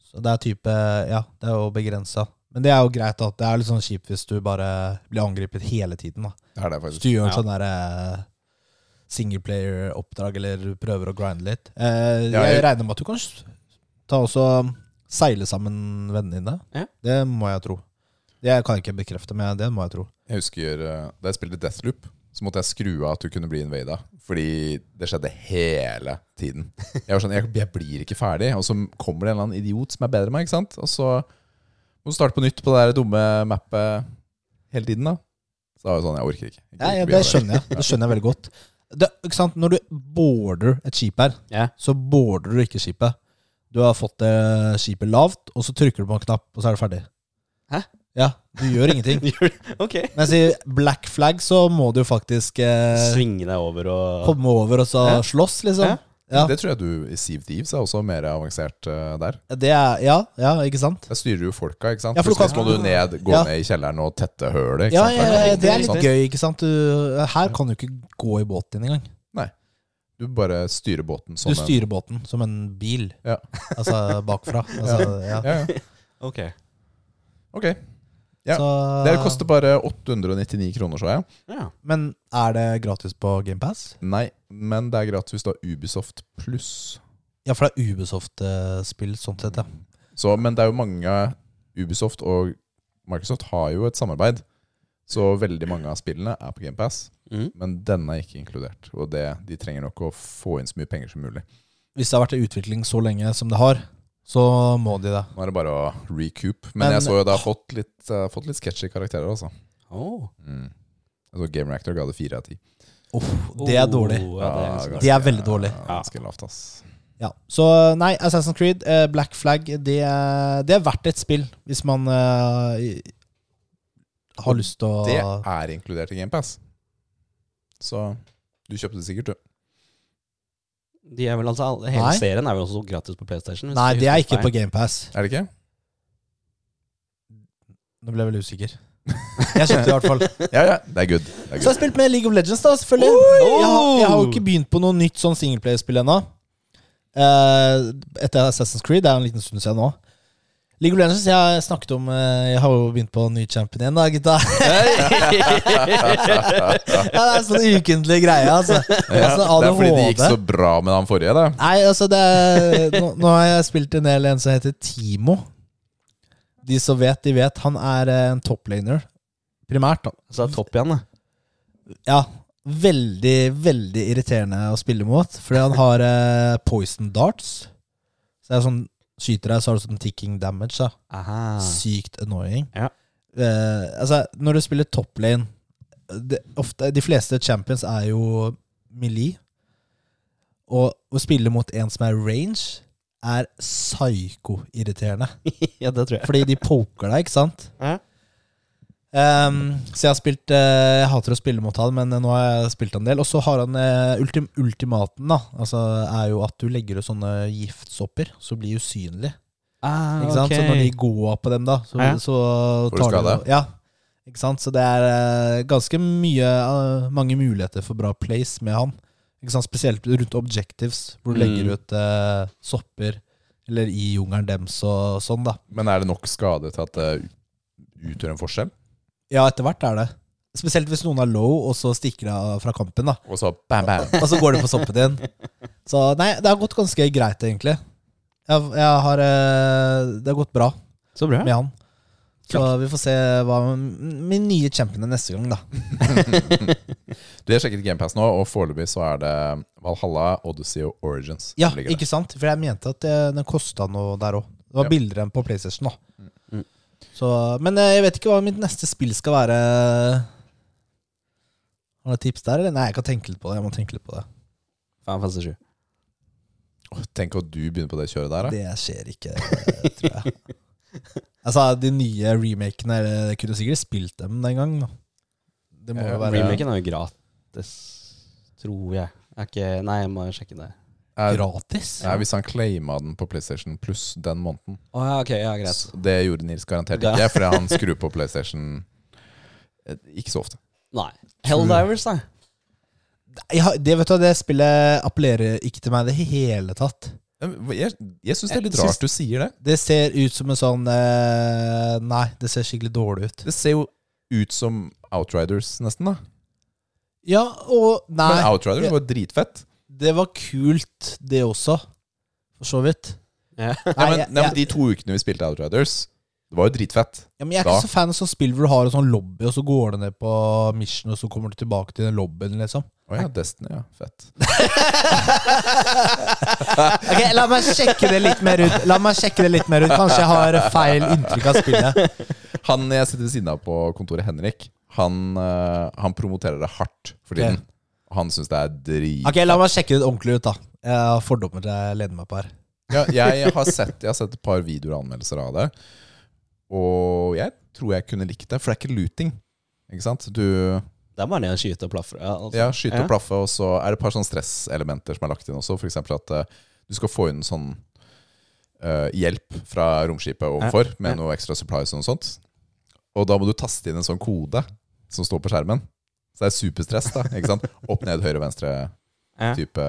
Så det er type Ja, det er jo begrensa. Men det er jo greit at det er litt sånn kjipt hvis du bare blir angrepet hele tiden. da Det er det Hvis faktisk. du gjør Ja. sånn derre singleplayer-oppdrag, eller prøver å grinde litt. Eh, Ja, jeg jeg- regner med at du kan ta også seile sammen vennene dine. Ja. Det må jeg tro. Det kan jeg ikke bekrefte, men det må jeg tro. Jeg husker eh, da jeg spilte Deathloop, så måtte jeg skru av at du kunne bli invada. Fordi det skjedde hele tiden. Jeg var sånn, jeg, jeg blir ikke ferdig. Og så kommer det en eller annen idiot som er bedre enn meg. ikke sant? Og så må du starte på nytt på det der dumme mappet hele tiden. da. Så da var det sånn, jeg orker ikke. Jeg Ja, ja, det skjønner jeg. Det skjønner jeg veldig godt. Det, ikke sant? Når du border et skip her, Ja. så border du ikke skipet. Du har fått det skipet lavt, og så trykker du på en knapp, og så er det ferdig. Hæ? Ja, du gjør ingenting. ok. Mens i Black Flag så må du jo faktisk eh, Svinge deg over og komme over og så Ja. slåss, liksom. Ja. Ja. Det tror jeg du i Sea of Thieves er også mer avansert eh, der. Det er, ja, ja, ikke sant? Der styrer du folka, ikke sant? Ja, for du Plutselig kan- må du ned, gå Ja. ned i kjelleren og tette hølet. ikke Ja, sant? ja, For ja, det er litt gøy, ikke sant? Du, her kan du ikke gå i båten din engang. Du bare styrer båten som Du styrer båten som en bil. Ja. Altså bakfra. Altså, ja. ja, ja. Ok. Ok. Ja, Så, Det koster bare 899 kroner, så jeg. Ja. Men er det gratis på GamePass? Nei, men det er gratis hvis du har Ubisoft pluss. Ja, for det er Ubisoft-spill, sånn sett, ja. Så, men det er jo mange Ubisoft og Microsoft har jo et samarbeid. Så veldig mange av spillene er på GamePass, Mm. men denne er ikke inkludert. Og det, de trenger nok å få inn så mye penger som mulig. Hvis det har vært i utvikling så lenge som det har, så må de det. Nå er det bare å recoup. Men, Men- jeg så jo det har fått litt, uh, fått litt sketchy karakterer, altså. Oh. Mm. Jeg så Game Reactor ga det fire av ti. Oh, det er dårlig. Oh, ja, det er ganske Det er veldig dårlig. Ja, ganske lavt, ass. Ja. Så nei, Assassin's Creed, eh, Black Flag, det, er- det er verdt et spill hvis man eh, har lyst til å Det er inkludert i GamePass. Så du kjøpte det sikkert, du. De er vel altså, hele Nei. serien er vel også gratis på PlayStation? hvis Nei, jeg det er ikke på. GamePass. Er det ikke? Nå ble jeg veldig usikker. Jeg kjøpte det i hvert fall. Ja, ja, det er good. Det er Så har spilt med League of Legends, da, selvfølgelig. Jeg har, jeg har jo ikke begynt på noe nytt sånn singleplayerspill ennå. Eh, etter Assassin's Creed. Det er en liten stund siden nå. League of Legends, jeg har snakket om eh, Jeg har jo begynt på ny champion igjen, da, gutta. ja, det er sånn ukentlig greie, altså. Ja, altså det er fordi det gikk så bra med han forrige, det. Nei, altså det er, nå, nå har jeg spilt en del en som heter Timo. De som vet, de vet. Han er eh, en toplaner. Primært, da. Så er topp igjen, da. Ja, veldig, veldig irriterende å spille mot. Fordi han har eh, poison darts. Så det er sånn Skyter deg, så har du sånn ticking damage. da Aha. Sykt annoying. Ja. Eh, altså, når du spiller top lane det, ofte, De fleste champions er jo melee. Og å spille mot en som er range, er psyko-irriterende. ja, det tror jeg. Fordi de poker deg, ikke sant? Ja. Ehm, så jeg har spilt eh, Jeg hater å spille mot han, men nå har jeg spilt en del. Og så har han eh, ultim, ultimaten, da. Altså er jo at du legger ut sånne giftsopper, så blir usynlig. Ah, Ikke sant? Så når de går på dem, da, så, Ja. så tar du skade? Ja. Ikke sant? Så det er eh, ganske mye eh, mange muligheter for bra place med han. Ikke sant? Spesielt rundt objectives, hvor du Mm. legger ut eh, sopper. Eller i jungelen dems og sånn, da. Men er det nok skade til at det utgjør en forskjell? Ja, etter hvert er det. Spesielt hvis noen er low, og så stikker de av fra kampen. da Og så bam, bam. Og så går de på soppen din. Så nei, det har gått ganske greit, egentlig. Jeg, jeg har eh, Det har gått bra Så bra. med han. Så vi får se hva min nye champion er neste gang, da. Du har sjekket GamePass nå, og foreløpig så er det Valhalla, Odyssey og Origins. Ja, som ligger der. ikke sant? For jeg mente at det, den kosta noe der òg. Det var Ja. billigere enn på PlayStation. da Mm. Så, Men eh, jeg vet ikke hva mitt neste spill skal være. Har du et tips der, eller? Nei, jeg kan tenke litt på det. Jeg må tenke litt på det Fantasy 7. Tenk at du begynner på det kjøret der, da. Det skjer ikke, tror jeg. Altså, De nye remakene Jeg kunne sikkert spilt dem den gang. Da. Det må Ja, jo være Remaken er jo gratis, tror jeg. Er ikke, nei, jeg må sjekke det. Er, gratis. ja, hvis han claima den på PlayStation pluss den måneden. Oh, ja, ok, ja, greit. Så Det gjorde Nils garantert Ja. ikke, fordi han skrur på PlayStation eh, ikke så ofte. Nei. Helldivers, da. Ja, det vet du, det spillet appellerer ikke til meg i det hele tatt. Jeg, jeg syns det er litt rart du sier det. Det ser ut som en sånn eh, Nei, det ser skikkelig dårlig ut. Det ser jo ut som Outriders, nesten. da Ja, og Nei. Men Outriders var var dritfett. Det var kult, det også. For så vidt. Ja. Nei, men, jeg- nei, men De to ukene vi spilte Outriders, det var jo dritfett. Ja, men jeg er Da. ikke så fan av sånn spill hvor du har en sånn lobby, og så går du ned på mission, og så kommer du tilbake til den lobbyen, liksom. Å ja, Destiny, ja. Fett. Ok, La meg sjekke det litt mer ut. La meg sjekke det litt mer ut Kanskje jeg har feil inntrykk av spillet. Han jeg sitter ved siden av på kontoret, Henrik, han, eh, han promoterer det hardt for tiden. Ok. Han syns det er drit... Ok, La meg sjekke det ordentlig ut, da. Jeg har fordommer jeg leder meg på her. Ja, jeg, har sett, jeg har sett et par videoer og anmeldelser av det. Og jeg tror jeg kunne likt det, for det er ikke looting. Ikke sant? Du Det er bare ned og skyte og plaffe. Ja, altså. ja, skyte og plaffe, og så er det et par sånne stresselementer som er lagt inn også. F.eks. at uh, du skal få inn sånn uh, hjelp fra romskipet overfor med noe ekstra supplies og noe sånt. Og da må du taste inn en sånn kode som står på skjermen. Så det er superstress. da, ikke sant? Opp, ned, høyre, venstre Ja. type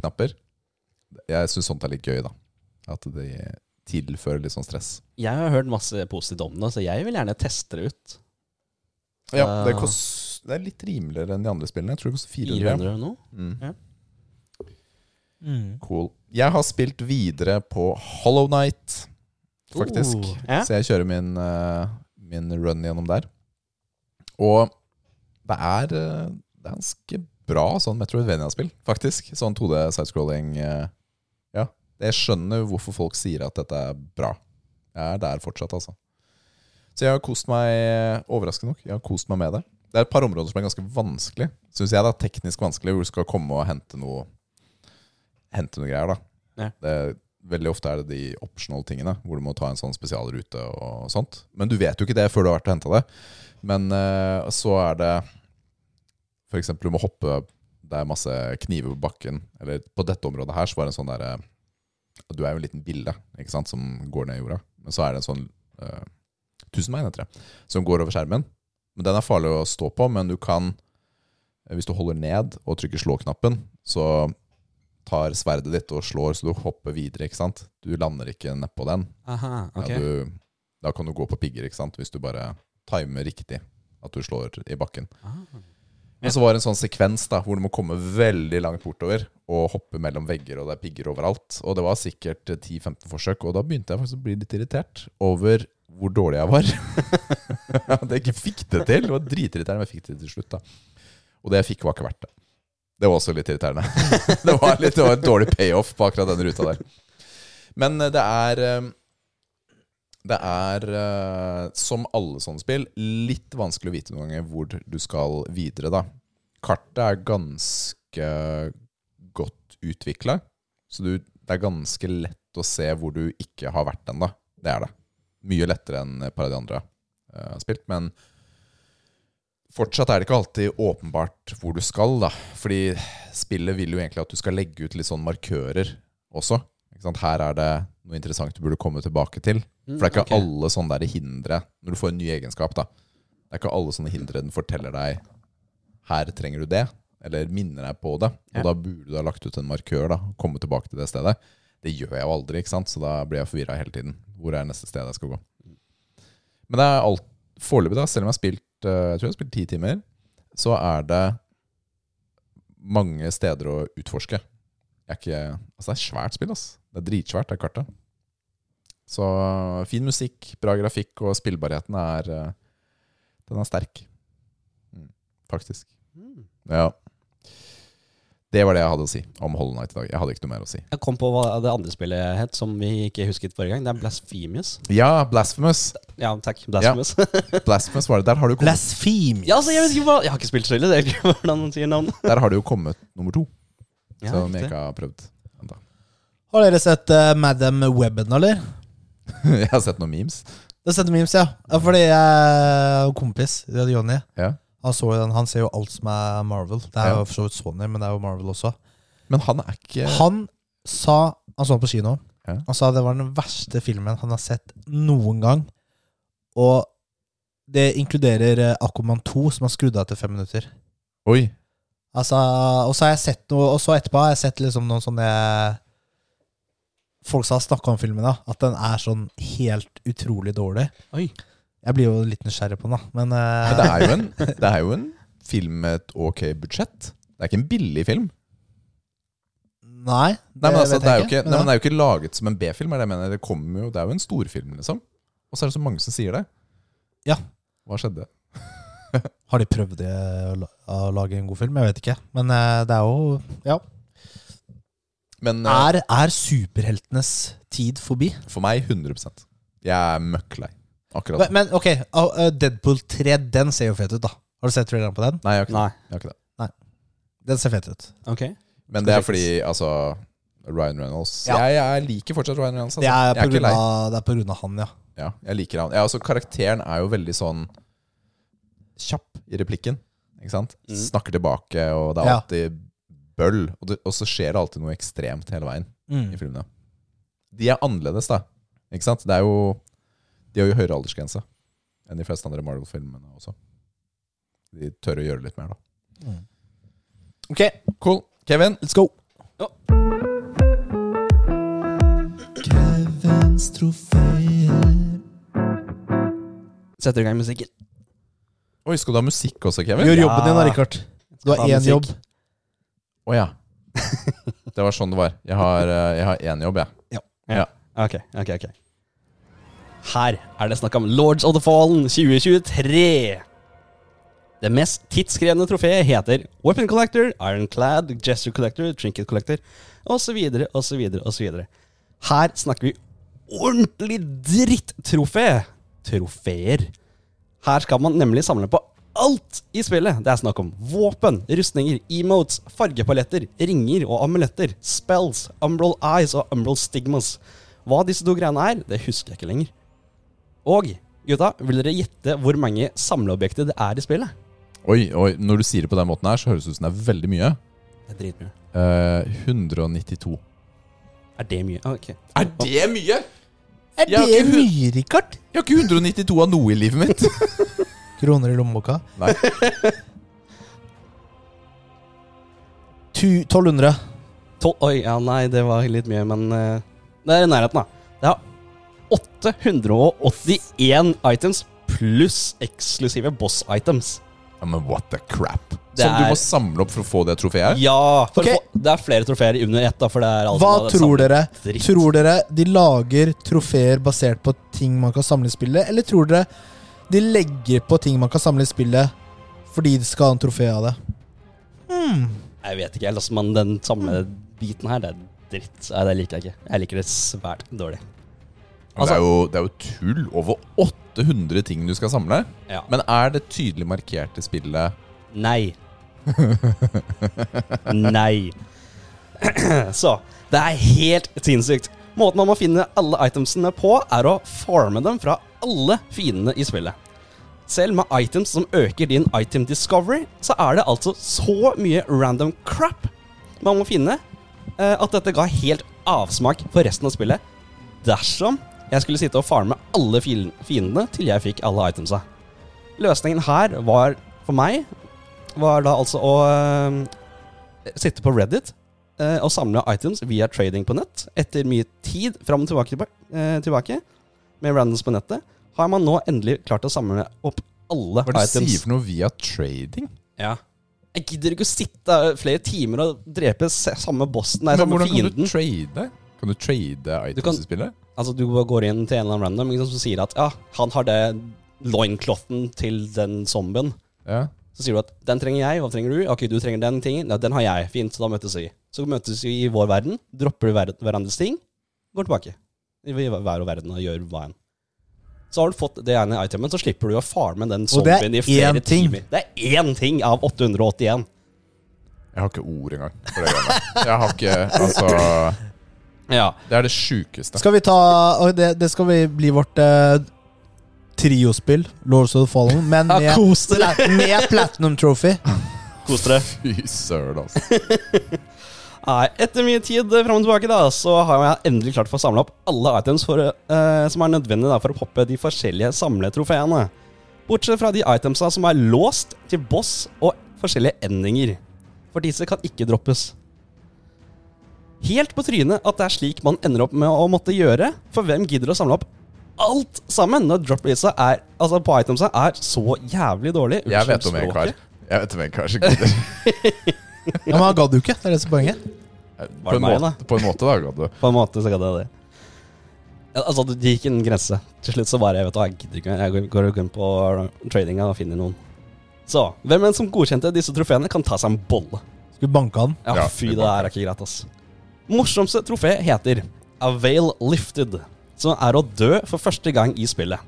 knapper. Jeg syns sånt er litt gøy, da. At de tilfører litt sånn stress. Jeg har hørt masse positivt om det, så jeg vil gjerne teste det ut. Ja, det, Ah. kost, det er litt rimeligere enn de andre spillene. Jeg tror det koster 400. 400 nå? Mm. Ja. Cool. Jeg har spilt videre på Hollow Night, faktisk. Uh, ja. Så jeg kjører min, eh, min run gjennom der. Og det er eh, ganske bra sånn Metroidvania-spill, faktisk. Sånn 2D sidescrolling. eh, ja. Jeg skjønner hvorfor folk sier at dette er bra. Jeg er der fortsatt, altså. Så jeg har kost meg overraskende nok. Jeg har kost meg med det. Det er et par områder som er ganske vanskelig, syns jeg. det er Teknisk vanskelig, hvor du skal komme og hente noe Hente noe greier, da. Ja. Det, veldig ofte er det de optional tingene, hvor du må ta en sånn spesialrute og sånt. Men du vet jo ikke det før du har vært og henta det. Men eh, så er det f.eks. du må hoppe Det er masse kniver på bakken. Eller på dette området her så var det en sånn derre Du er jo en liten bille ikke sant, som går ned i jorda. Men så er det en sånn uh, Tusenbein, heter det, som går over skjermen. Men den er farlig å stå på, men du kan eh, Hvis du holder ned og trykker slå-knappen, så tar sverdet ditt og slår, så du hopper videre, ikke sant? Du lander ikke nedpå den. Aha, ok. Ja, du, da kan du gå på pigger, ikke sant? Hvis du bare timer riktig at du slår i bakken. Ah. Men så var det en sånn sekvens da, hvor du må komme veldig langt bortover og hoppe mellom vegger, og det er pigger overalt. Og det var sikkert 10-15 forsøk, og da begynte jeg faktisk å bli litt irritert over hvor dårlig jeg var. At jeg ikke fikk det til. Det var dritirriterende, men jeg fikk det til slutt. da. Og det jeg fikk, var ikke verdt det. Det var også litt irriterende. det, var litt, det var en dårlig payoff på akkurat den ruta der. Men eh, det er eh, Det er, eh, som alle sånne spill, litt vanskelig å vite noen ganger hvor du skal videre, da. Kartet er ganske godt utvikla, så du, det er ganske lett å se hvor du ikke har vært ennå. Det er det. Mye lettere enn et par av de andre jeg har spilt, men Fortsatt er det ikke alltid åpenbart hvor du skal, da. Fordi spillet vil jo egentlig at du skal legge ut litt sånn markører også. Her er det noe interessant du burde komme tilbake til. For det er ikke okay. alle sånne der hindre Når du får en ny egenskap, da. Det er ikke alle sånne hindre den forteller deg Her trenger du det, eller minner deg på det. Og Ja. da burde du ha lagt ut en markør, da. og Komme tilbake til det stedet. Det gjør jeg jo aldri, ikke sant? så da blir jeg forvirra hele tiden. Hvor er neste sted jeg skal gå? Men det er alt foreløpig, da, selv om jeg har spilt eh, Jeg tror jeg har spilt ti timer, så er det mange steder å utforske. Jeg er ikke, altså det er et svært spill. ass. Det er dritsvært, det kartet. Så fin musikk, bra grafikk, og spillbarheten er eh, Den er sterk. Mm, faktisk. Mm. Ja. Det var det jeg hadde å si om Hollow Night i dag. Jeg hadde ikke noe mer å si. Jeg kom på hva det andre spillet het, som vi ikke husket forrige gang. Det er Blasphemous. Ja, Blasphemous. Ja, takk. Blasphemous. Blasphemous var det. Der har du kommet, Blasphemous! Ja, altså, jeg vet ikke hva Jeg har ikke spilt spillet, det er ikke hvordan man sier navnet. der har det jo kommet nummer to, Ja, som jeg ikke har prøvd. Har dere sett uh, Madam Webben, eller? jeg har sett noen memes. Du har sett noen memes, ja. ja fordi jeg kompis, Johnny, Ja. han, så den, han ser jo alt som er Marvel. Det er Ja. jo for så vidt Sony, men det er jo Marvel også. Men han er ikke Han sa Han så den på kino. Ja. Han sa det var den verste filmen han har sett noen gang. Og det inkluderer eh, Aquaman 2, som har skrudd av etter fem minutter. Oi. Altså, og så har jeg sett noe Og så etterpå har jeg sett liksom noen sånne Folk som har snakka om filmen, da. At den er sånn helt utrolig dårlig. Oi. Jeg blir jo litt nysgjerrig på den, da. Men, uh... Men det er, jo en, det er jo en film med et ok budsjett. Det er ikke en billig film. Nei, det Nei, men altså, vet det er jeg jo ikke, men nei, men det er jo ikke laget som en B-film. er Det. Det, jo, det er jo en storfilm, liksom. Og så er det så mange som sier det. Ja. Hva skjedde? Har de prøvd å lage en god film? Jeg vet ikke. Men eh, det er jo Ja. Men eh, Er, er superheltenes tid forbi? for meg 100 Jeg er møkk lei. Akkurat. Men, men ok, ah, eh, Deadpool 3, den ser jo fet ut, da. Har du sett traileren på den? Nei, jeg har ikke, Nei. det. jeg har ikke det. Den ser fet ut. Ok. Men det er fordi altså Ryan Reynolds Ja. jeg, jeg liker fortsatt Ryan Reynolds. Altså. Det er jeg på er grunn av, det er på grunn av han, ja. Ja, jeg liker han. Ja, altså, karakteren er jo veldig sånn kjapp i replikken. Ikke sant? Mm. Snakker tilbake, og det er Ja. alltid bøll. Og, det, og så skjer det alltid noe ekstremt hele veien Mm. i filmene. De er annerledes, da. Ikke sant? Det er jo De har jo høyere aldersgrense enn de fleste andre Marvel-filmene også. De tør å gjøre litt mer, da. Mm. Ok, cool. Kevin, Let's go! Kevins trofeer. Setter i gang musikken. Oi, skal du ha musikk også, Kevin? Gjør Ja. jobben din da, Richard. Du har Ha én jobb. Å ja. Det var sånn det var. Jeg har, eh, jeg har én jobb, jeg. Ok, ok, ok. Her er det snakk om Lords of the Fallen 2023. Det mest tidskrevende trofeet heter Weapon Collector, Ironclad, Gesture Collector, Trinket Collector osv., osv., osv. Her snakker vi ordentlig drittrofé. Trofeer. Her skal man nemlig samle på alt i spillet. Det er snakk om våpen, rustninger, emotes, fargepaletter, ringer og amuletter, spells, umbral eyes og umbral stigmas. Hva disse to greiene er, det husker jeg ikke lenger. Og gutta, vil dere gjette hvor mange samleobjekter det er i spillet? Oi, oi, når du sier det på den måten her, så høres det ut som det er veldig mye. Det er dritmye. Eh, 192. Er det mye? Ah, Ok. Er det mye?! Er Jeg har det ikke hu- mye, Richard? Jeg har ikke 192 av noe i livet mitt. kroner i lommeboka. Nei. 1200. Tol Oi, ja, nei, det var litt mye, men eh, det er i nærheten, da. Det er 881 items pluss eksklusive boss-items. Ja, men what the crap? Det Som du er- må samle opp for å få det trofeet? Ja! For Ok. å få, det er flere trofeer under ett, da, for det er alt Hva det tror samme dere? dritt. Tror dere de lager trofeer basert på ting man kan samle i spillet, eller tror dere de legger på ting man kan samle i spillet fordi de skal ha en trofé av det? Mm. Jeg vet ikke, altså, men den samme biten her, det er dritt. Nei, det liker jeg ikke. Jeg liker det svært dårlig. Altså, det, er jo, det er jo tull. Over 800 ting du skal samle. Ja. Men er det tydelig markert i spillet Nei. Nei. Så det er helt sinnssykt. Måten man må finne alle itemsene på, er å farme dem fra alle fiendene i spillet. Selv med items som øker din item discovery, så er det altså så mye random crap man må finne, eh, at dette ga helt avsmak for resten av spillet. Dersom jeg skulle sitte og farme alle fiendene til jeg fikk alle itemsa. Løsningen her var, for meg, var da altså å øh, sitte på Reddit øh, og samle items via trading på nett. Etter mye tid fram og tilbake, øh, tilbake med randoms på nettet, har man nå endelig klart å samle opp alle Hva det du sier for noe via trading? Ja. Jeg gidder ikke å sitte flere timer og drepe samme bossen, nei, Men hvordan kan du trade? Kan du trade items Du kan- i spillet? Altså, du går inn til en eller annen random liksom, som sier at ja, han har det loincloten til den zombien. Ja. Så sier du at den trenger jeg, hva trenger du? Ok, du trenger den tingen. Ja, den har jeg. Fint, så da møtes vi. Så møtes vi i vår verden, dropper hver, hverandres ting, går tilbake. I hver og verden og gjør hva enn. Så har du fått det ene itemet, så slipper du å farme den zombien i flere én ting. timer. Det er én ting av 881. Jeg har ikke ord engang for det greiene. Jeg har ikke Altså Ja. Det er det sjukeste. Skal vi ta det, det skal vi bli vårt eh, triospill, Lords of the Fallen, men med, ja, med Platinum Trophy. Kos dere. Fy søren, altså. Nei, etter mye tid fram og tilbake, da, så har jeg endelig klart å få samla opp alle items for, eh, som er nødvendige da, for å poppe de forskjellige samletrofeene. Bortsett fra de itemsa som er låst til boss og forskjellige endinger. For disse kan ikke droppes. Helt på trynet at det er slik man ender opp med å måtte gjøre, for hvem gidder å samle opp alt sammen når drop-risa er, altså på itemsa er så jævlig dårlig? Jeg vet om en kar. Jeg vet om en kar som gidder. Ja, men han gadd jo ikke. Det er det som er poenget. På en, meg, måte, på en måte, da, gadd du. På en måte så gadd jeg det. Ja, altså, det gikk en grense. Til slutt så bare Jeg vet du jeg gidder ikke. Jeg går- går og på tradinga og finner noen. Så hvem enn som godkjente disse trofeene, kan ta seg en bolle. Skulle banke han. Ja, Ja, fy, vi det der er ikke greit, ass. Morsomste trofé heter Avail Lifted, som er å dø for første gang i spillet.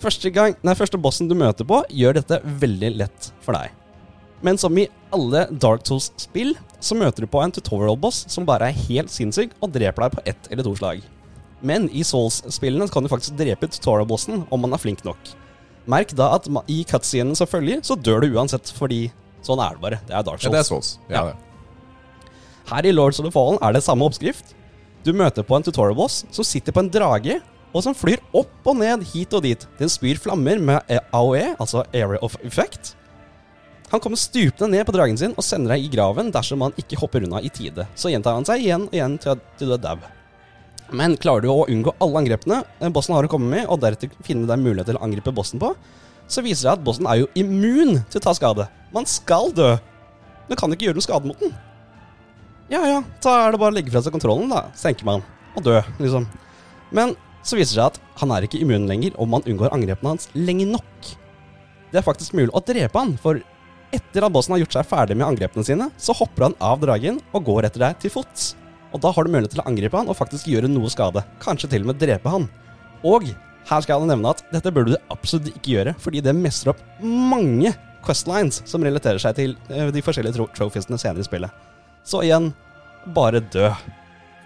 Første, gang, nei, første bossen du møter på, gjør dette veldig lett for deg. Men som i alle Dark Souls-spill, så møter du på en tutorial-boss som bare er helt sinnssyk og dreper deg på ett eller to slag. Men i Souls-spillene kan du faktisk drepe tutorial-bossen om man er flink nok. Merk da at i cutscenen selvfølgelig, så dør du uansett, fordi sånn er det bare. Det er Dark Ja, Souls. det er Souls. Ja, Ja. Her i Lords of the Fallen er det samme oppskrift. Du møter på en tutorial-boss som sitter på en drage, og som flyr opp og ned hit og dit. Den spyr flammer med AOE, altså Area of Effect. Han kommer stupende ned på dragen sin og sender deg i graven dersom han ikke hopper unna i tide. Så gjentar han seg igjen og igjen til, du er dau. Men klarer du å unngå alle angrepene eh, bossen har å komme med, og deretter finne deg mulighet til å angripe bossen på, så viser det at bossen er jo immun til å ta skade. Man skal dø. Du kan ikke gjøre noe skade mot den. Ja ja, da er det bare å legge fra seg kontrollen, da, tenker man. Og dø, liksom. Men så viser det seg at han er ikke immun lenger om man unngår angrepene hans lenge nok. Det er faktisk mulig å drepe han, for etter at bossen har gjort seg ferdig med angrepene sine, så hopper han av dragen og går etter deg til fots. Og da har du mulighet til å angripe han og faktisk gjøre noe skade. Kanskje til og med drepe han. Og her skal jeg nevne at dette burde du absolutt ikke gjøre, fordi det messer opp mange questlines som relaterer seg til eh, de forskjellige tro trophiesene senere i spillet. Så igjen, bare dø.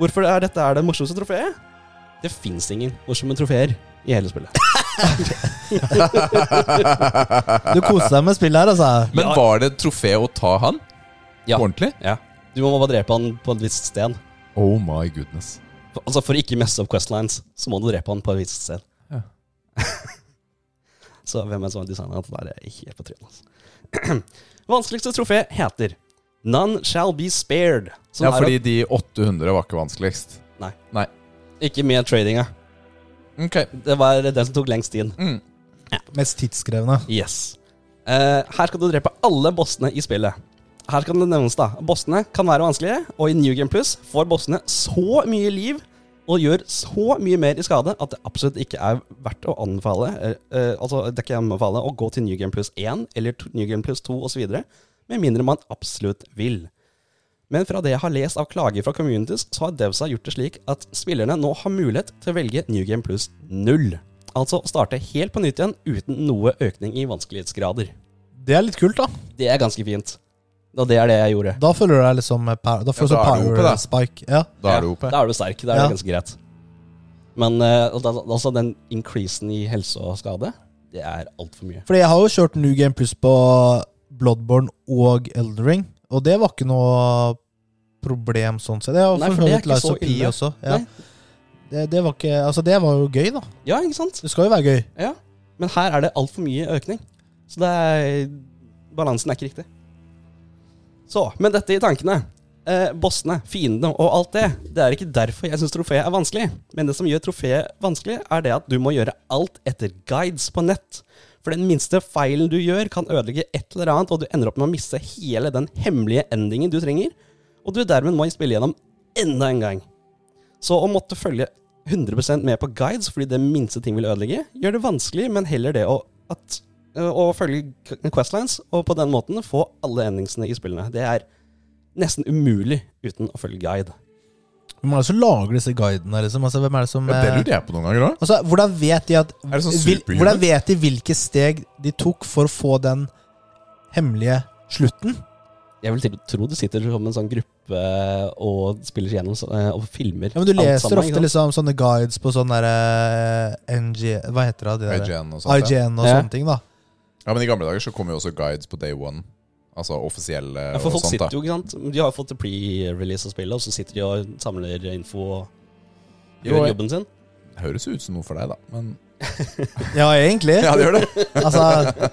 Hvorfor er dette er det morsomste trofeet? Det fins ingen morsomme trofeer i hele spillet. Du koste deg med spillet her, altså. Men var det et trofé å ta han? Ja. Ordentlig? Ja. Du må bare drepe han på et visst sted. Oh my goodness. Altså For å ikke messe opp questlines, så må du drepe han på et visst sted. Ja. Så hvem er det som har designa det? Der er helt på trynet. Altså. Vanskeligste trofé heter None Shall Be Spared. som Ja, er fordi de 800 var ikke vanskeligst. Nei. Nei. Ikke med tradinga. Ok. Det var den som tok lengst tid. Mm. Mest tidskrevende. Yes. Eh, her skal du drepe alle bossene i spillet. Her kan det nevnes da Bossene kan være vanskelige, og i New Game Plus får bossene så mye liv og gjør så mye mer i skade at det absolutt ikke er verdt å anbefale eh, eh, Altså, det er ikke anbefale å gå til New Game Plus 1 eller New Game Plus 2 osv., med mindre man absolutt vil. Men fra det jeg har lest av klager fra communities, så har Devsa gjort det slik at spillerne nå har mulighet til å velge New Game Plus 0. Altså starte helt på nytt igjen uten noe økning i vanskelighetsgrader. Det er litt kult, da. Det er ganske fint. Og det er det jeg gjorde. Da føler du deg liksom par, Da føler Ja, da er du power oppe, da. spike. Ja. Da er du oppe. Da er du sterk. Da er Ja. det ganske greit. Men eh, al- altså den increasen i helse og skade, det er altfor mye. Fordi jeg har jo kjørt New Game Plus på Bloodborne og Elden Ring, og det var ikke noe problem sånn sett. Det var Nei, for det er ikke så ille. også. Ja. Det, det var ikke Altså, det var jo gøy, da. Ja, ikke sant? Det skal jo være gøy. Ja. Men her er det altfor mye økning. Så det er Balansen er ikke riktig. Så, med dette i tankene eh, Bossene, fiendene og alt det, det er ikke derfor jeg syns trofeet er vanskelig. Men det som gjør trofeet vanskelig, er det at du må gjøre alt etter guides på nett. For den minste feilen du gjør, kan ødelegge et eller annet, og du ender opp med å miste hele den hemmelige endingen du trenger. Og du dermed må spille gjennom enda en gang. Så å måtte følge 100% med på guides fordi det minste ting vil ødelegge, gjør det vanskelig, men heller det å, at, å følge questlines og på den måten få alle endingsene i spillene. Det er nesten umulig uten å følge guide. Hvem er det som lager disse guidene? Liksom? Altså, hvem er det som Ja, det eh, lurer jeg på noen ganger òg. Altså, hvordan vet de at Er det sånn vil. Hvordan vet de hvilke steg de tok for å få den hemmelige slutten? Jeg vil til å tro du sitter som en sånn gruppe og spiller gjennom øh, og filmer Ja, men Du leser sammen, ofte liksom sånne guides på sånn derre NG Hva heter det? de der? IGN og sånt. IGN og Ja. sånne ting, da. Ja, men I gamle dager så kom jo også guides på day one. Altså offisielle Ja, for og folk sånt. da sitter jo, ikke sant De har jo fått pre-release av spillet, og så sitter de og samler info og gjør jo, jobben sin. Det Høres ut som noe for deg, da. Men Ja, egentlig. ja, det gjør det. Altså,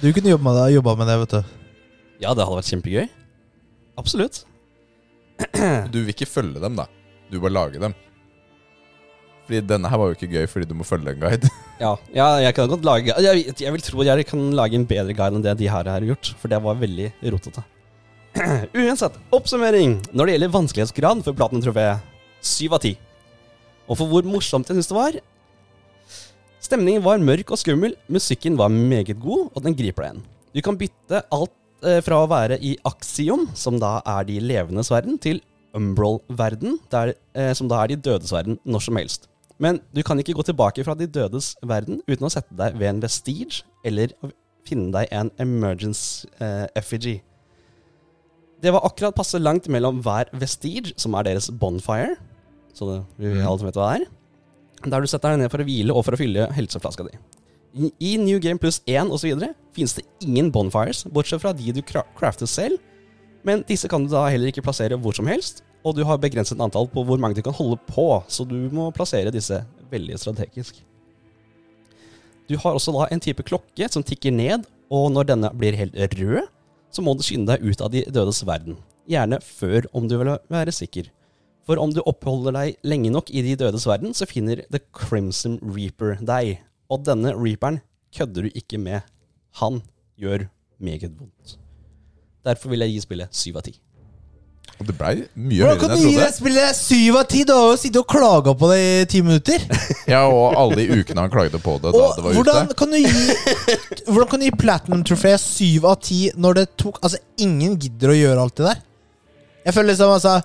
du kunne jobba med, det- med det, vet du. Ja, det hadde vært kjempegøy. Absolutt. Du vil ikke følge dem, da. Du bare lage dem. Fordi denne her var jo ikke gøy fordi du må følge en guide. Ja, ja, jeg kan godt lage jeg, jeg vil tro jeg kan lage en bedre guide enn det de her har gjort, for det var veldig rotete. Uansett, oppsummering når det gjelder vanskelighetsgrad for Platinum-trofeet. Syv av ti. Og for hvor morsomt jeg syns det var Stemningen var mørk og skummel, musikken var meget god, og den griper deg igjen. Du kan bytte alt eh, fra å være i Axiom, som da er de levendes verden, til Umbral-verden, eh, som da er de dødes verden, når som helst. Men du kan ikke gå tilbake fra de dødes verden uten å sette deg ved en vestige, eller finne deg en emergence eh, effigy. Det var akkurat passe langt mellom hver vestige, som er deres bonfire, så det, vi Mm. alle vet hva det er, der du setter deg ned for å hvile og for å fylle helseflaska di. I, New Game Plus 1 osv. finnes det ingen bonfires, bortsett fra de du cra crafter selv, men disse kan du da heller ikke plassere hvor som helst, og du har begrenset antall på hvor mange du kan holde på, så du må plassere disse veldig strategisk. Du har også da en type klokke som tikker ned, og når denne blir helt rød, så må du skynde deg ut av de dødes verden. Gjerne før, om du vil være sikker. For om du oppholder deg lenge nok i de dødes verden, så finner The Crimson Reaper deg. Og denne reaperen kødder du ikke med. Han gjør meget vondt. Derfor vil jeg gi spillet syv av ti. Og det blei mye Hvordan kan du gi deg trodde. spillet syv av ti? Du har jo sittet og klaga på det i ti minutter. Ja, og alle de ukene han klagde på det da Og det var hvordan ute. kan du gi Hvordan kan du gi Platinum Trofé syv av ti når det tok Altså, ingen gidder å gjøre alt det der. Jeg føler liksom altså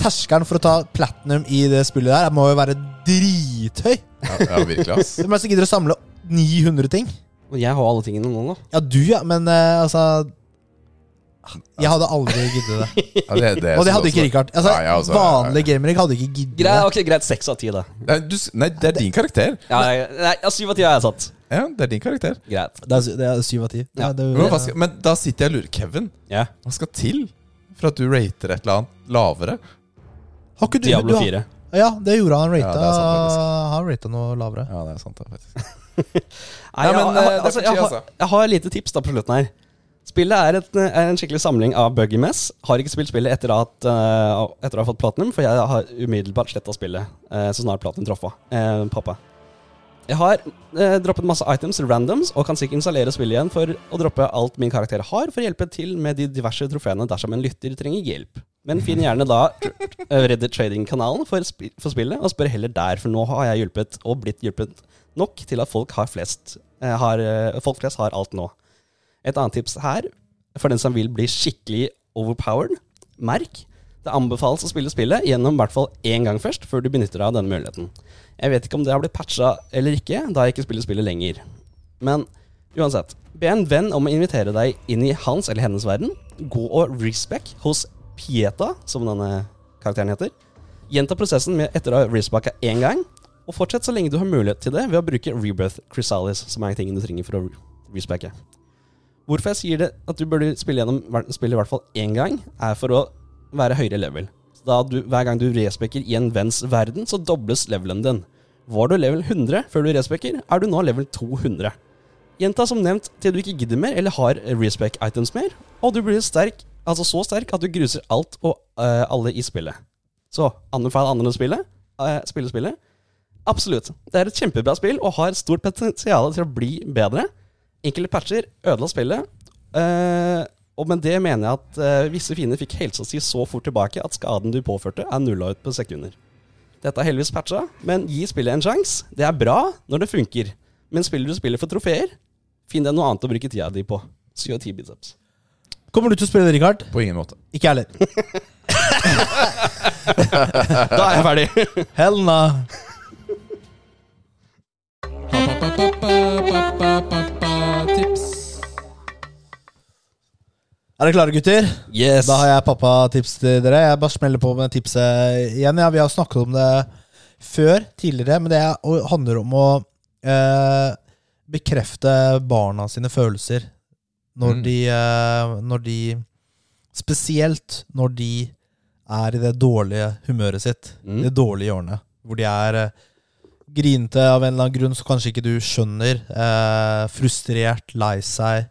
Terskelen for å ta platinum i det spillet der må jo være drithøy. Ja, ja virkelig, ass. Hvem er det som gidder å samle 900 ting? Og jeg har alle tingene nå, da. Ja, du, ja, men eh, altså Jeg hadde aldri giddet det. Ja, det, det Og det hadde ikke. Richard. Altså, Nei, altså, Vanlige gamere hadde ikke giddet Greit, det. ok, greit, seks av ti, da. Nei, du, nei, det er din karakter. Ja, nei, ja, syv av ti har jeg satt. Ja, det er din karakter. Greit. Det er, det er syv av ti. Ja. Ja, det- Men, men da sitter jeg og lurer. Kevin, Ja. hva skal til for at du rater et eller annet lavere? Har ikke du, Diablo du har- 4. Ja, det gjorde han. Ja, Rata, det er sant, han rata noe lavere. Ja, det er sant, det, faktisk. Nei, men, jeg, eh, altså, jeg, har, altså. jeg har et lite tips da på slutten her. Spillet er, et, er en skikkelig samling av buggy mess. Har ikke spilt spillet etter, at, uh, etter å ha fått platinum, for jeg har umiddelbart sletta spillet uh, så snart platinum traff uh, pappa. Jeg har uh, droppet masse items, randoms, og kan sikkert installere spillet igjen for å droppe alt min karakter har, for å hjelpe til med de diverse trofeene dersom en lytter trenger hjelp. Men finn gjerne da eh, Reddit Trading-kanalen for, sp for spillet, og spør heller der, for nå har jeg hjulpet, og blitt hjulpet nok til at folk, har flest, eh, har, eh, folk flest har alt nå. Et annet tips her, for den som vil bli skikkelig overpowered, merk. Det anbefales å spille spillet gjennom i hvert fall én gang først, før du benytter deg av denne muligheten. Jeg vet ikke om det har blitt patcha eller ikke, da jeg ikke spiller spillet lenger. Men uansett, be en venn om å invitere deg inn i hans eller hennes verden. Gå og respec hos Pieta, som denne karakteren heter. Gjenta prosessen med etter å ha respacka én gang, og fortsett så lenge du har mulighet til det ved å bruke Rebirth Chrysalis, som er tingen du trenger for å respecke. Hvorfor jeg sier det at du burde spille gjennom spillet i hvert fall én gang, er for å være høyere level. Du, hver gang du respekker i en venns verden, så dobles levelen din. Var du level 100 før du respekker, er du nå level 200. Gjenta som nevnt til du ikke gidder mer eller har respec items mer, og du blir sterk, altså så sterk at du gruser alt og uh, alle i spillet. Så anbefal andre å spille, Uh, spille spillet. Absolutt. Det er et kjempebra spill og har stort potensial til å bli bedre. Enkelte patcher ødela spillet. eh, og med det mener jeg at eh, visse fiender fikk helsa si så fort tilbake at skaden du påførte, er nulla ut på sekunder. Dette er heldigvis patcha, men gi spillet en sjanse. Det er bra når det funker. Men spiller du spillet for trofeer, finn deg noe annet å bruke tida di på. 7 biceps. Kommer du til å spille det, Richard? På ingen måte. Ikke jeg heller. Da er jeg ferdig. Hell no. Tips. Er dere klare, gutter? Yes. Da har jeg pappatips til dere. Jeg bare smeller på med tipset igjen. Ja, vi har snakket om det før, tidligere, men det er- handler om å eh, bekrefte barna sine følelser når Mm. de eh, Når de Spesielt når de er i det dårlige humøret sitt. Mm. De dårlige årene. Hvor de er eh, grinete av en eller annen grunn, så kanskje ikke du skjønner. Eh, frustrert, lei seg.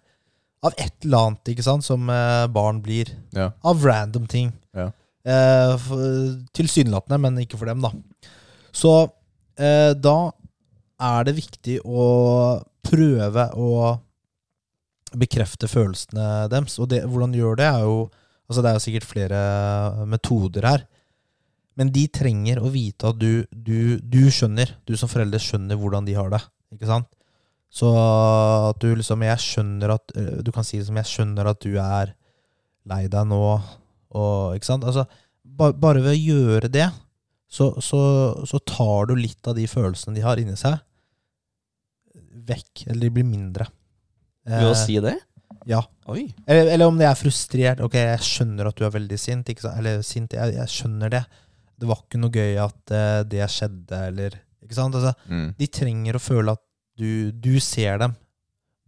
Av et eller annet, ikke sant, som eh, barn blir. Ja. Av random ting. Ja. Eh, Tilsynelatende, men ikke for dem, da. Så eh, da er det viktig å prøve å bekrefte følelsene deres. Og det, hvordan du gjør det, er jo Altså, det er jo sikkert flere metoder her. Men de trenger å vite at du, du, du skjønner, du som forelder skjønner hvordan de har det. Ikke sant? Så at du liksom Jeg skjønner at eh, Du kan si liksom Jeg skjønner at du er lei deg nå, og Ikke sant? Altså, ba, bare ved å gjøre det, så, så, så tar du litt av de følelsene de har inni seg, vekk. Eller de blir mindre. Ved å Eh, si det? Ja. Eller, eller om de er frustrert. Ok, jeg skjønner at du er veldig sint. Ikke sant? Eller sint, jeg, jeg skjønner det. Det var ikke noe gøy at eh, det skjedde, eller Ikke sant? Altså, Mm. de trenger å føle at du, du ser dem.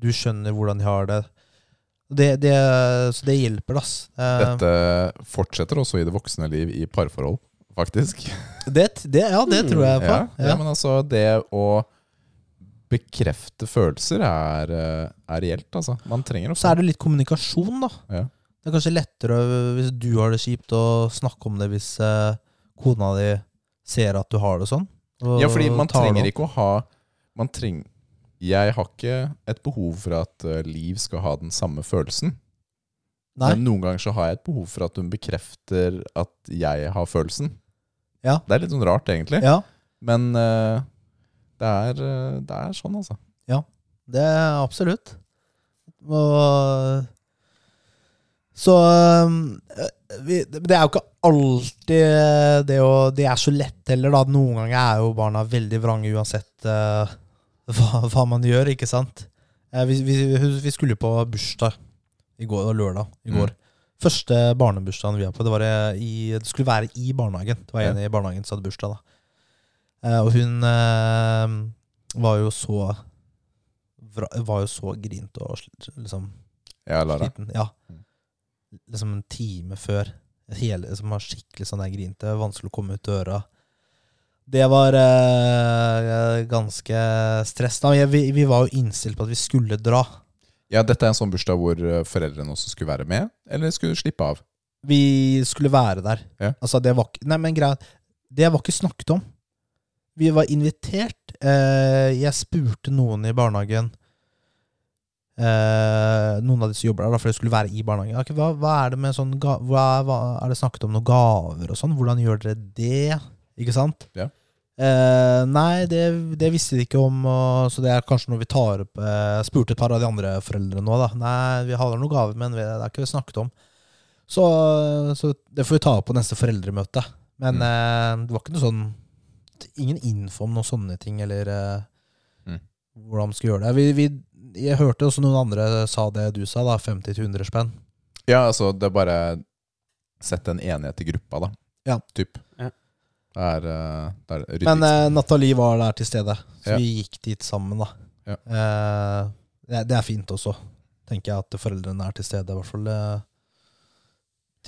Du skjønner hvordan de har det. Det, det så det hjelper, ass. Eh, Dette fortsetter også i det voksne liv i parforhold, faktisk. det, det, ja, det tror jeg på. Ja, ja, Ja. men altså, det å bekrefte følelser er, eh, er reelt, altså. Man trenger å Så er det litt kommunikasjon, da. Ja. Det er kanskje lettere hvis du har det kjipt, å snakke om det hvis eh, kona di ser at du har det sånn. Ja, fordi man trenger ikke å ha man treng, Jeg har ikke et behov for at eh, Liv skal ha den samme følelsen. Nei. Men noen ganger så har jeg et behov for at hun bekrefter at jeg har følelsen. Ja. Det er litt sånn rart, egentlig. Ja, Men uh, det, er, eh, det er sånn, altså. Ja, det er absolutt. Og Så vi, Det er jo ikke alltid det å Det er så lett heller, da. Noen ganger er jo barna veldig vrange uansett uh, hva, hva man gjør, ikke sant? Uh, vi, vi, vi skulle på bursdag i går, lørdag i går. Første barnebursdagen vi var på, det, var i, det skulle være i barnehagen. Det var en i barnehagen som hadde bursdag, da. Uh, og hun eh, var jo så Var jo så grint og liksom Ja, sliten. Ja. Mm. Liksom en time før. Hele, som var skikkelig sånn der grinte. Vanskelig å komme ut døra. Det var eh, ganske stress. Da. Vi, vi var jo innstilt på at vi skulle dra. Ja, Dette er en sånn bursdag hvor eh, foreldrene også skulle være med, eller skulle slippe av? Vi skulle være der. Ja. Altså, det var ikke Nei, men greit. Det var ikke snakket om. Vi var invitert. Eh, jeg spurte noen i barnehagen eh, Noen av de som jobber der, da, for det skulle være i barnehagen. Okay, hva, hva er det med sånn ga, hva, hva, Er det snakket om noen gaver og sånn? Hvordan gjør dere det? Ikke sant? Ja. Eh, nei, det, det visste de ikke om, og, så det er kanskje noe vi tar opp eh, Spurte et par av de andre foreldrene nå, da. Nei, vi har noen gaver, men det er ikke vi snakket om. Så, så det får vi ta opp på neste foreldremøte. Men Mm. eh, det var ikke noe sånn Ingen info om noen sånne ting, eller eh, Mm. hvordan man skulle gjøre det. Vi, vi, jeg hørte også noen andre sa det du sa, da. 50-100 spenn. Ja, altså, det er bare Sett en enighet i gruppa, da. Ja. Typ. Ja. Det er, eh, det er ryddig. Men eh, Nathalie var der til stede, så Ja. vi gikk dit sammen, da. Ja. Eh, det, det er fint også, tenker jeg, at foreldrene er til stede, i hvert fall eh,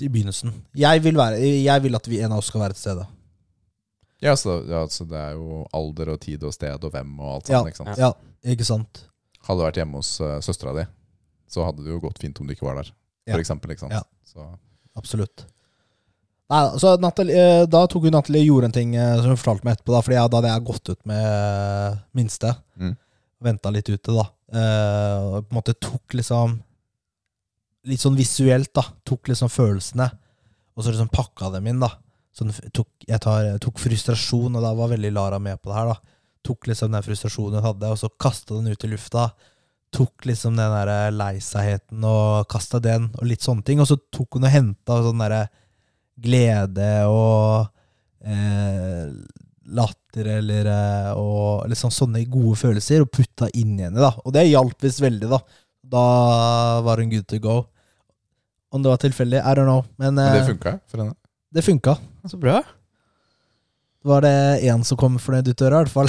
i begynnelsen. Jeg vil, være, jeg vil at vi en av oss skal være til stede. ja, så, ja, så det er jo alder og tid og sted og hvem og alt Ja. sånt. Ikke sant? Ja, ikke sant? Hadde du vært hjemme hos uh, søstera di, så hadde det jo gått fint om du ikke var der. For Ja. eksempel, ikke sant? Ja. Så, Absolutt. Nei, så Nathalie, eh, Da tok hun Nathalie gjorde en ting eh, som hun fortalte meg etterpå. Da Fordi jeg, da hadde jeg gått ut med minste. Mm. Venta litt ute, da. Eh, og på en måte tok liksom Litt sånn visuelt, da. Tok liksom følelsene. Og så liksom pakka dem inn, da. Så tok, jeg tar, tok frustrasjon, og da var veldig Lara med på det her, da. Tok liksom den frustrasjonen hun hadde, og så kasta den ut i lufta. Tok liksom den der leiseheten og kasta den, og litt sånne ting. Og så tok hun og henta sånn derre glede og eh, latter eller, eh, og liksom sånne gode følelser, og putta inn i henne. da Og det hjalp visst veldig, da. Da var hun good to go. Om det var tilfeldig, I don't know. Men, men det eh, funka for henne. det funka. Så bra. Var det én som kom fornøyd ut døra, i hvert fall.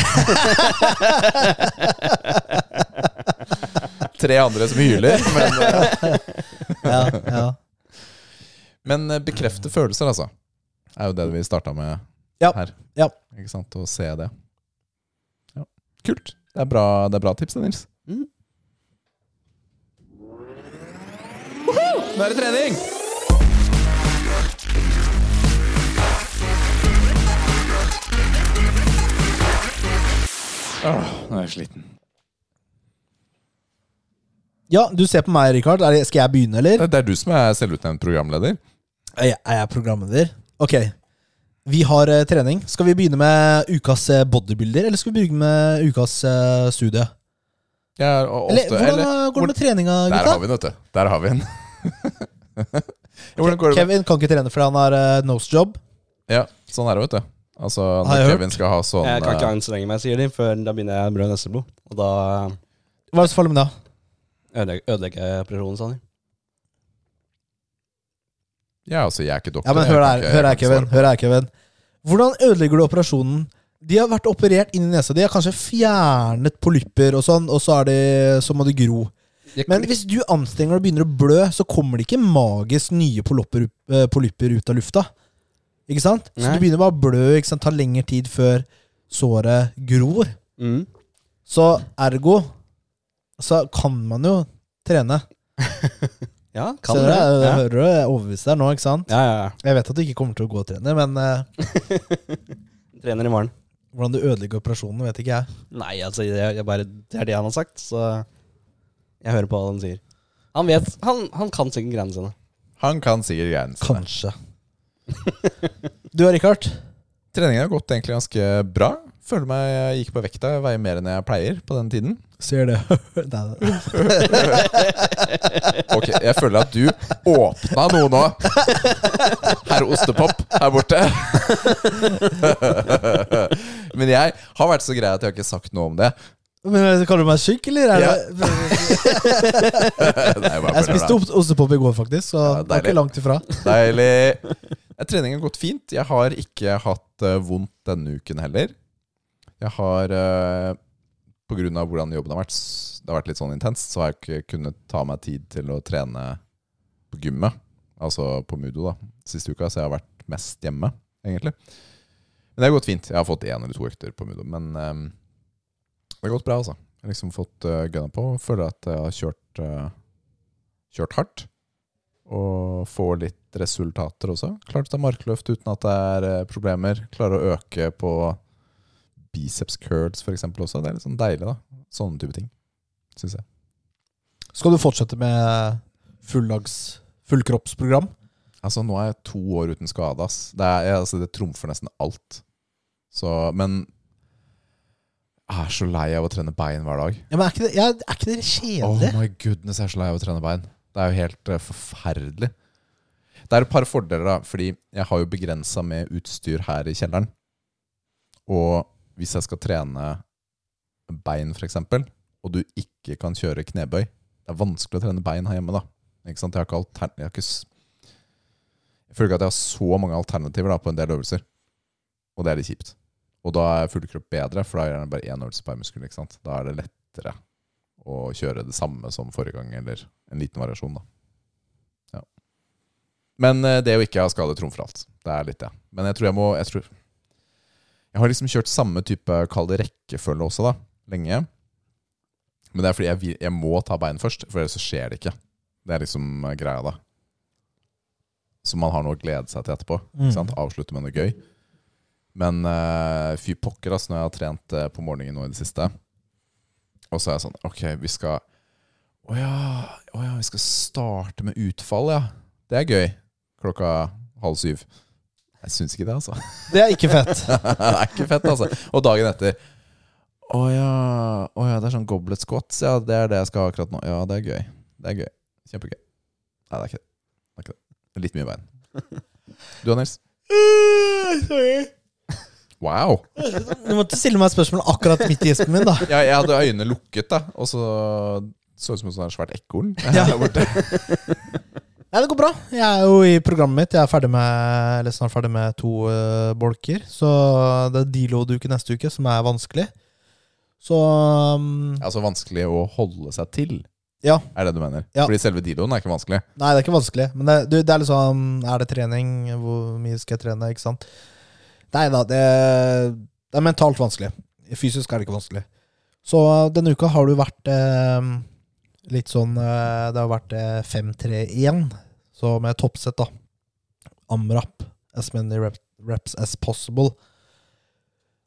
Tre andre som hyler. Men, eh, ja, ja. men eh, bekrefte følelser, altså. Er jo det vi starta med Ja, her. ja. Ikke sant? Å se det. Ja. Kult. Det er bra, det er bra tips, det, Nils. Mm. Nå er det trening! Åh, nå er jeg sliten. ja, du ser på meg. Er det- Skal jeg begynne, eller? Det er du som er selvutnevnt programleder. Er jeg, er jeg programleder? Ok. Vi har eh, trening. Skal vi begynne med ukas eh, bodybuilder, eller skal vi begynne med ukas eh, studie? Ja, og Eller, ofte, hvordan eller, eh, går det med treninga, der gutta? har vi den, vet du. Der har vi den. ja, hvordan går det med Kevin kan ikke trene fordi han har uh, nose job. Ja, sånn er det, vet du. Altså, når jeg Kevin skal ha sånn Jeg kan ikke eh, anstrenge meg, sier de, før da begynner jeg brød neseblod. Og da Hva er det som faller med det? ødelegger ødelegger jeg operasjonen, sa de. Ja, altså, jeg er ikke doktor. Ja, men jeg Hør kan her, ikke- hør jeg her, kan ikke Kevin. svare på Hør her, Kevin. Hvordan ødelegger du operasjonen? De har vært operert inni nesa. De har kanskje fjernet polypper og sånn, og så, er det, så må det gro. Men hvis du anstrenger deg og begynner å blø, så kommer det ikke magisk nye polypper, eh, polypper ut av lufta. Ikke sant? Så Nei. du begynner bare å blø. Ikke sant? tar lengre tid før såret gror. Mm. Så ergo så kan man jo trene. Ja, kan Ser det. du? Ja. Hører du? Jeg er overbevist der nå, ikke sant? Ja, ja, ja. Jeg vet at du ikke kommer til å gå og trene, men uh, Trener i morgen. hvordan du ødelegger operasjonen, vet ikke jeg. Nei, altså, det er, bare, det er det han har sagt, så jeg hører på hva han sier. Han vet Han, han kan sikkert greiene sine. Han kan sikkert greiene sine. Kanskje. Du og Richard? Treningen har gått egentlig ganske bra. Føler meg jeg gikk på vekta. Jeg veier mer enn jeg pleier på den tiden. Ser det. Nei. Ok, Jeg føler at du åpna noe nå. Herr Ostepop her borte. Men jeg har vært så grei at jeg har ikke sagt noe om det. Men eh, Kaller du meg syk, eller? Er Ja. Jeg spiste ostepop i går, faktisk, så Ja, det var ikke langt ifra. Deilig. Ja, Treningen har gått fint. Jeg har ikke hatt eh, vondt denne uken heller. Jeg har uh, På grunn av hvordan jobben har vært, det har vært litt sånn intenst, så har jeg ikke kunnet ta meg tid til å trene på gymmet. Altså på Mudo, da. Siste uka, så jeg har vært mest hjemme, egentlig. Men det har gått fint. Jeg har fått én eller to økter på Mudo. Men um, det har gått bra, altså. Jeg har liksom fått uh, gunna på. Føler at jeg har kjørt, uh, kjørt hardt. Og får litt resultater også. Klart å ta markløft uten at det er eh, problemer. Klarer å øke på biceps curls f.eks. også. Det er litt sånn deilig, da. Sånne type ting. Syns jeg. Skal du fortsette med fulldags fullkroppsprogram? Altså, nå er jeg to år uten skade, ass. Det, er, altså, det trumfer nesten alt. Så, men jeg er så lei av å trene bein hver dag. Ja, men Er ikke det, ja, er ikke det Oh my goodness, jeg er så lei av å trene bein. Det er jo helt uh, forferdelig. Det er et par fordeler, da. Fordi jeg har jo begrensa med utstyr her i kjelleren. Og hvis jeg skal trene bein, f.eks., og du ikke kan kjøre knebøy Det er vanskelig å trene bein her hjemme, da. Ikke sant? Jeg har ikke altern... Jeg, jeg føler ikke at jeg har så mange alternativer da, på en del øvelser. Og det er litt kjipt. Og da er full kropp bedre, for da er det bare én øvelse per muskel. Ikke sant? Da er det lettere å kjøre det samme som forrige gang, eller en liten variasjon, da. Men eh, det å ikke ha skade trumfer alt. Det er litt det. Men jeg tror jeg må Jeg, tror, jeg har liksom kjørt samme type, kall det rekkefølge også, da. Lenge. Men det er fordi jeg, jeg må ta bein først, for ellers så skjer det ikke. Det er liksom eh, greia, da. Som man har noe å glede seg til etterpå. Mm. Ikke sant? Avslutte med noe gøy. Men uh, fy pokker, altså, når jeg har trent uh, på morgenen nå i det siste. Og så er jeg sånn Ok, vi skal Å ja, å ja, vi skal starte med utfall, ja. Det er gøy. Klokka halv syv. Jeg syns ikke det, altså. Det er ikke fett. det er ikke fett, altså. Og dagen etter Å ja, å ja, det er sånn goblet squats. Ja, det er det jeg skal ha akkurat nå. Ja, det er gøy. Det er gøy. Kjempegøy. Nei, det er ikke det. Det er ikke det. Litt mye bein. Du da, Nils? Wow. Du måtte stille meg et spørsmål akkurat midt i gjespen min, da. Ja, jeg hadde øynene lukket, da. Og så så ut som et sånt svært ekorn. Ja. Nei, det går bra. Jeg er jo i programmet mitt. Jeg er ferdig med, eller snart ferdig med to uh, bolker. Så det er deload-uke neste uke som er vanskelig. Så um, Altså vanskelig å holde seg til, Ja. er det du mener? Ja. Fordi selve diloen er ikke vanskelig. Nei, det er ikke vanskelig. Men det, du, det er liksom Er det trening? Hvor mye skal jeg trene? Ikke sant? Nei da, det, det er mentalt vanskelig. Fysisk er det ikke vanskelig. Så denne uka har du vært eh, litt sånn eh, Det har vært eh, 5-3-1. Så med toppsett, da. Amrap. As many reps as possible.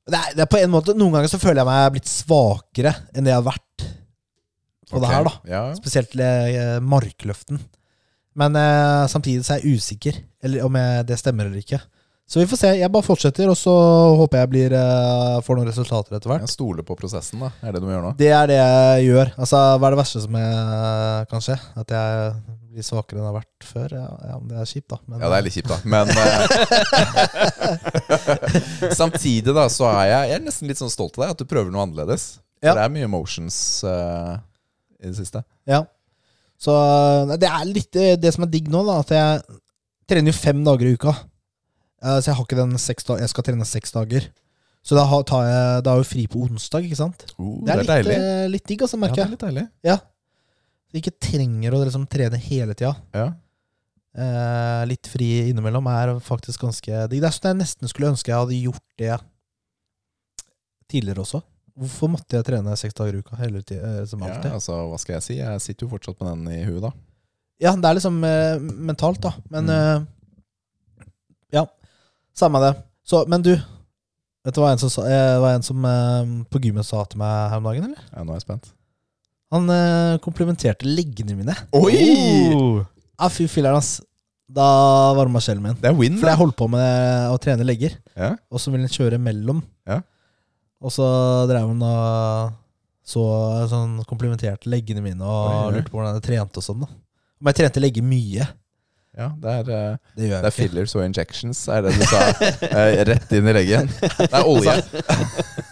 Det er, det er på en måte Noen ganger så føler jeg meg blitt svakere enn det jeg har vært på det her, da. Ja. Spesielt eh, markløften. Men eh, samtidig så er jeg usikker eller om jeg, det stemmer eller ikke. Så vi får se. Jeg bare fortsetter, og så håper jeg blir, uh, får noen resultater etter hvert. Jeg stoler på prosessen, da. Er det du må gjøre nå? Det er det jeg gjør. Altså, Hva er det verste som jeg, kan skje? At jeg blir svakere enn jeg har vært før? Ja, ja Det er kjipt, da. Men, Ja, det er litt kjipt, da. Men uh, Samtidig, da, så er jeg, jeg er nesten litt sånn stolt av deg, at du prøver noe annerledes. Ja. For det er mye emotions uh, i det siste. Ja. Så det er litt det, det som er digg nå, da. At jeg trener jo fem dager i uka. Eh, så jeg har ikke den seks dager Jeg skal trene seks dager. Så da har, tar jeg, da har jeg fri på onsdag, ikke sant? Uh, Det er, litt, deilig. eh, litt digg, altså, Ja, det er litt deilig. Ja. Så ikke trenger å liksom trene hele tida. Ja. Eh, litt fri innimellom er faktisk ganske digg. Det er sånn jeg nesten skulle ønske jeg hadde gjort det tidligere også. Hvorfor måtte jeg trene seks dager i uka hele tida? Som ja, altså, hva skal jeg si? Jeg sitter jo fortsatt med den i huet, da. Ja, det er liksom eh, mentalt, da. Men Mm. eh, Ja, samme det. Så, men du, vet du hva en som, sa, eh, var en som eh, på gymmet sa til meg her om dagen, eller? Ja, nå er jeg spent. Han eh, komplimenterte leggene mine. Oi! Ja, fy filler'n, ass. Da varma sjelen min. Det er win, For da. jeg holdt på med å trene legger, Ja. og så ville han kjøre mellom. Ja. Og så drev han og så sånn komplimenterte leggene mine og Oi, oi. lurte på hvordan jeg trente og sånn. da Men jeg trente legger mye. Ja, det er, uh, Det det er fillers og injections, er det du sa. uh, Rett inn i leggen. Det er olje.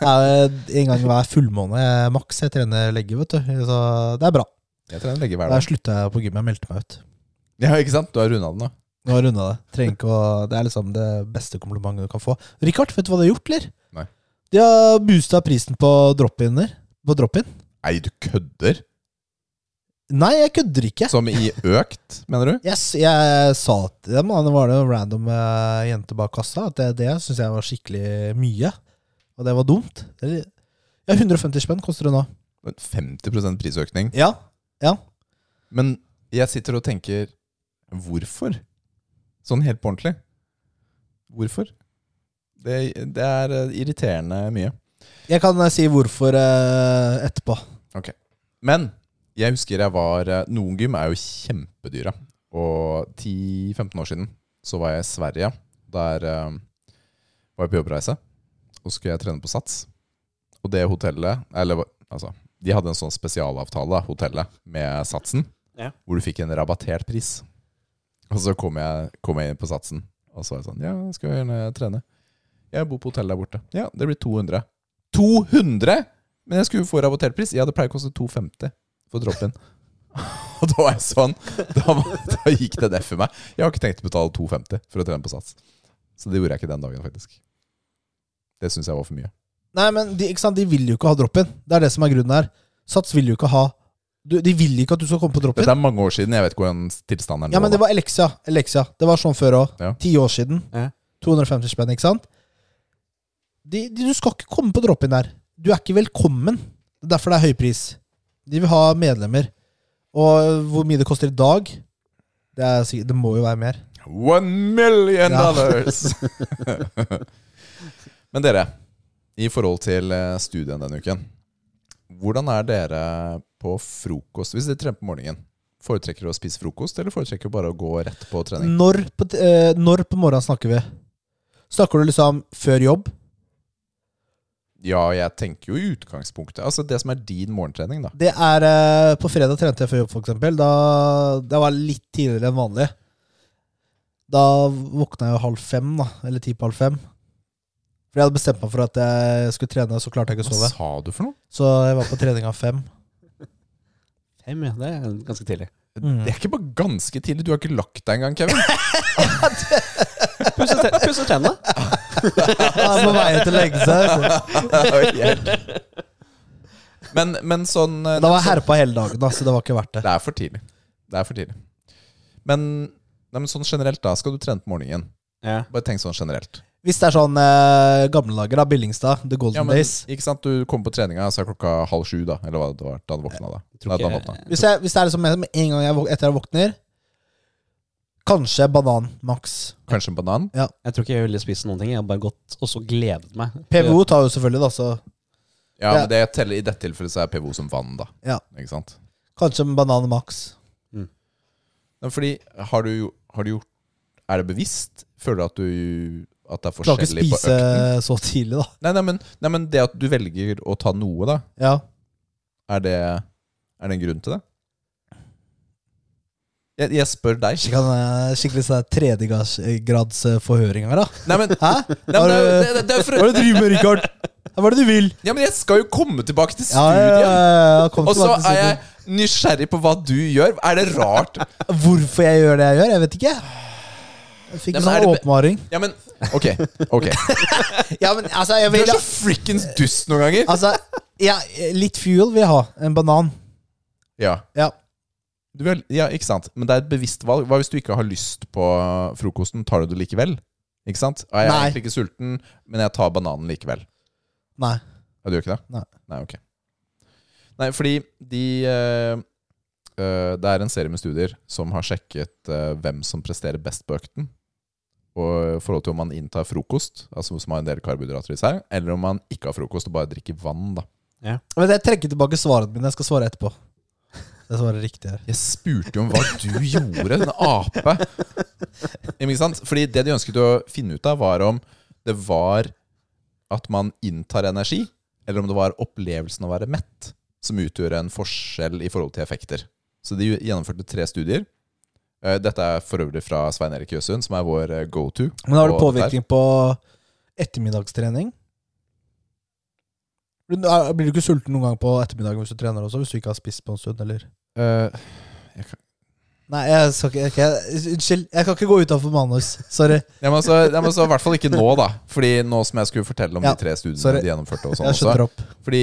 Ja, en gang hver fullmåne maks jeg trener legge, vet du. Så det er bra. Jeg trener legge hver Da dag. slutta jeg på gymmet. Jeg meldte meg ut. Ja, ikke sant? Du har runda den nå. Nå har jeg runda det. Trenger ikke å, det er liksom det beste komplimentet du kan få. Richard, vet du hva de har gjort, eller? Nei. De har boosta prisen på drop-in-er. På drop-in. Nei, du kødder? Nei, jeg kødder ikke. Som i økt, mener du? Yes, jeg sa til dem, da det var det en random uh, jente bak kassa, at det, det syns jeg var skikkelig mye. Og det var dumt. Ja, 150 spenn koster det nå. 50% prisøkning. Ja. Ja. Men jeg sitter og tenker Hvorfor? Sånn helt på ordentlig. Hvorfor? Det, det er eh, irriterende mye. Jeg kan eh, si hvorfor eh, etterpå. Men jeg husker jeg var eh, Noen gym er jo kjempedyre. Og 10-15 år siden så var jeg i Sverige. Der eh, var jeg på jobbreise. Og så skulle jeg trene på Sats. Og det hotellet Eller altså De hadde en sånn spesialavtale, hotellet, med Satsen. Ja. Hvor du fikk en rabattert pris. Og så kom jeg, kom jeg inn på Satsen. Og så var jeg sånn Ja, skal jeg gjerne trene? Jeg bor på hotell der borte. Ja, det blir 200. 200?! Men jeg skulle få rabattert pris. Ja, det pleier å koste 250 for drop-in. Og da var jeg sånn da, da gikk det ned for meg. Jeg har ikke tenkt å betale 250 for å trene på Sats. Så det gjorde jeg ikke den dagen, faktisk. Det syns jeg var for mye. Nei, men de, ikke sant? de vil jo ikke ha drop-in. Det er det som er grunnen her. Sats vil jo ikke ha du, De vil ikke at du skal komme på drop-in. Dette er mange år siden. Jeg vet ikke hvordan tilstanden er nå. Ja, men det var Elexia. Elexia. Det var sånn før òg. Ja. Ti år siden. Ja. 250 spenn, ikke sant? De, de, du skal ikke komme på drop-in der. Du er ikke velkommen. Er derfor det er høy pris. De vil ha medlemmer. Og hvor mye det koster i dag Det, er, sikkert- det må jo være mer. One million Ja. dollars! men dere, i forhold til eh, studien denne uken. Hvordan er dere på frokost hvis dere trener på morgenen? Foretrekker dere å spise frokost, eller foretrekker dere bare å gå rett på trening? Når på, t- eh, når på morgenen snakker vi? Snakker du liksom før jobb? Ja, jeg tenker jo i utgangspunktet Altså det som er din morgentrening, da. Det er eh, På fredag trente jeg før jobb, eksempel. Da, det var litt tidligere enn vanlig. Da våkna jeg jo halv fem, da. Eller ti på halv fem. For jeg hadde bestemt meg for at jeg skulle trene, så klarte jeg ikke å Hva sove. sa du for noe? Så jeg var på trening av fem. Fem, ja. Det er ganske tidlig. Mm. Det er ikke bare ganske tidlig. Du har ikke lagt deg engang, Kevin. Pusse te- pusse tennene. Jeg er på vei til å legge seg. men, men sånn eh, Da var jeg herpa hele dagen, da, så det var ikke verdt det. Det er for tidlig. Det er for tidlig. Men, nei, men sånn generelt, da. Skal du trene på morgenen? Ja. Bare tenk sånn generelt. Hvis det er sånn eh, gamle dager, da. Billingstad. The Golden Ja, men, Days. ikke sant? Du kommer på treninga, så er klokka halv sju, da. Eller hva det var da du våkna, da. Da ikke- våkna. Hvis, jeg, hvis det er liksom en gang jeg, etter jeg våkner Kanskje banan maks. Kanskje en banan? Jeg tror ikke jeg ville spist noen ting. Jeg har bare gått og så gledet meg. PVO tar jo selvfølgelig, da, så Ja, Ja. men det teller, i dette tilfellet så er PVO som vann, da. Ja. Ikke sant? kanskje en banan maks. Men fordi, har du, jo- har du gjort Er det bevisst? Føler du at du At det er Klarer ikke forskjellig på spise økten? så tidlig, da. Nei, nei, men, nei, men det at du velger å ta noe, da. Ja. Er det, er det en grunn til det? Jeg, jeg spør deg. Eh, skikkelig sånn tredjegrads eh, forhøring her, da. Nei, men, Hæ? nei, men det, det, det, for, Hva er det du driver med, Rikard? Hva er det du vil? Ja, men jeg skal jo komme tilbake til Ja, ja, studiet. ja, ja, Og så er jeg nysgjerrig på hva du gjør. Er det rart? Hvorfor jeg gjør det jeg gjør? Jeg vet ikke. Jeg fikk en sånn åpenbaring. Ja, men Ok. ok Ja, men altså, jeg Du vil er så frikkens dust noen ganger. Altså, ja, litt fuel vil jeg ha. En banan. Ja. Ja. Du vil, ja, ikke sant? Men det er et bevisst valg. Hva hvis du ikke har lyst på frokosten? Tar du det likevel? Ikke sant? Ja, jeg er Nei. egentlig ikke sulten, men jeg tar bananen likevel. Nei. Ja, du gjør ikke det? Nei. Nei, ok. Nei, fordi de øh, øh, Det er en serie med studier som har sjekket øh, hvem som presterer best på økten. Og i forhold til om man inntar frokost, altså som har en del karbohydrater i seg, eller om man ikke har frokost og bare drikker vann. da. Men jeg trekker tilbake svaret mitt. Jeg skal svare etterpå. Det svarer riktig her. Jeg spurte jo om hva du gjorde, en ape. Ikke sant? Fordi det de ønsket å finne ut av, var om det var at man inntar energi, eller om det var opplevelsen av å være mett som utgjorde en forskjell i forhold til effekter. Så de gjennomførte tre studier. Eh, Dette er for øvrig fra Svein Erik Jøsund, som er vår eh, go-to. Men har det påvirkning på ettermiddagstrening? Blir du- ikke sulten noen gang på ettermiddagen hvis du trener også? Hvis du ikke har spist på en stund, eller? Eh, Nei, jeg skal ikke, jeg, jeg, Unnskyld, jeg kan ikke gå utafor manus. Sorry. Jeg må, så, I hvert fall ikke nå, da. Fordi nå som jeg skulle fortelle om Ja, de tre studiene sorry. de gjennomførte. og sånn Jeg også. Fordi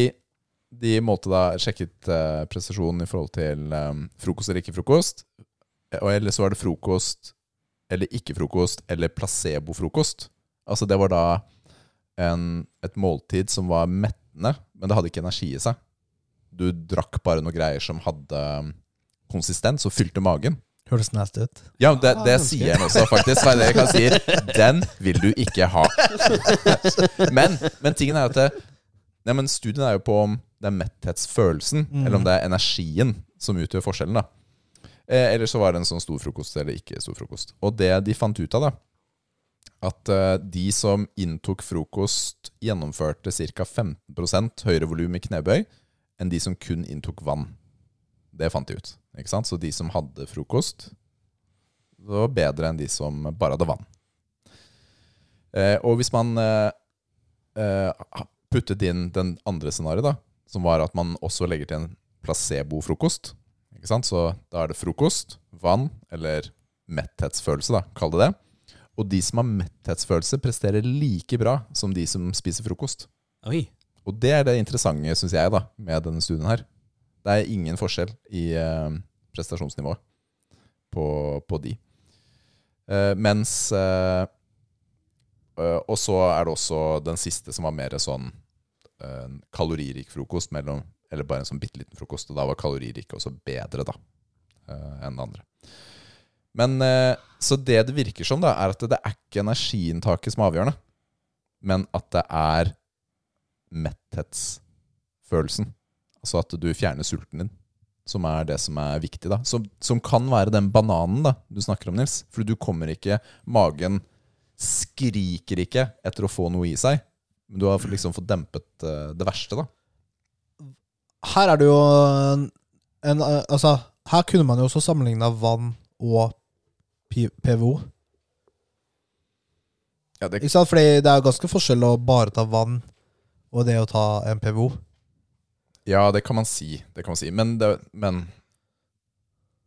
de målte da sjekket uh, prestasjonen i forhold til um, frokost eller ikke frokost. Eh, Og eller så var det frokost eller ikke frokost eller placebo-frokost. Altså det var da en, et måltid som var mettende, men det hadde ikke energi i seg. Du drakk bare noe greier som hadde um, konsistens og fylte magen. Høres nasty ut. Ja, det, det ah, sier han også, faktisk. Hva er det jeg kan si? Den vil du ikke ha. Men, men tingen er at det, ja, men Studien er jo på om det er metthetsfølelsen, eller om det er energien som utgjør forskjellen. da eh, Eller så var det en sånn stor frokost eller ikke stor frokost. Og det de fant ut av, da at eh, de som inntok frokost, gjennomførte ca. 15 høyere volum i knebøy enn de som kun inntok vann. Det fant de ut. Ikke sant? Så de som hadde frokost, det var bedre enn de som bare hadde vann. Eh, og hvis man eh, puttet inn den andre scenarioet, som var at man også legger til en placebo-frokost, så da er det frokost, vann eller metthetsfølelse, da, kall det det. Og de som har metthetsfølelse, presterer like bra som de som spiser frokost. Oi. Og det er det interessante, syns jeg, da, med denne studien her. Det er ingen forskjell i eh, prestasjonsnivået på, på de. Eh, mens eh, eh, Og så er det også den siste som var mer sånn eh, kaloririk frokost mellom Eller bare en sånn bitte liten frokost, og da var kaloririk også bedre, da, eh, enn det andre. Men eh, Så det det virker som, da, er at det er ikke energiinntaket som er avgjørende, men at det er metthetsfølelsen. Altså at du fjerner sulten din, som er det som er viktig. da Som, som kan være den bananen da du snakker om, Nils. For du kommer ikke Magen skriker ikke etter å få noe i seg. Men du har liksom fått dempet eh, det verste, da. Her er det jo en, en Altså, her kunne man jo også sammenligna vann og PVO. Ja, det, Ikke sant? Fordi det er jo ganske forskjell å bare ta vann og det å ta en PVO. ja, det kan man si. Det kan man si. Men, det, men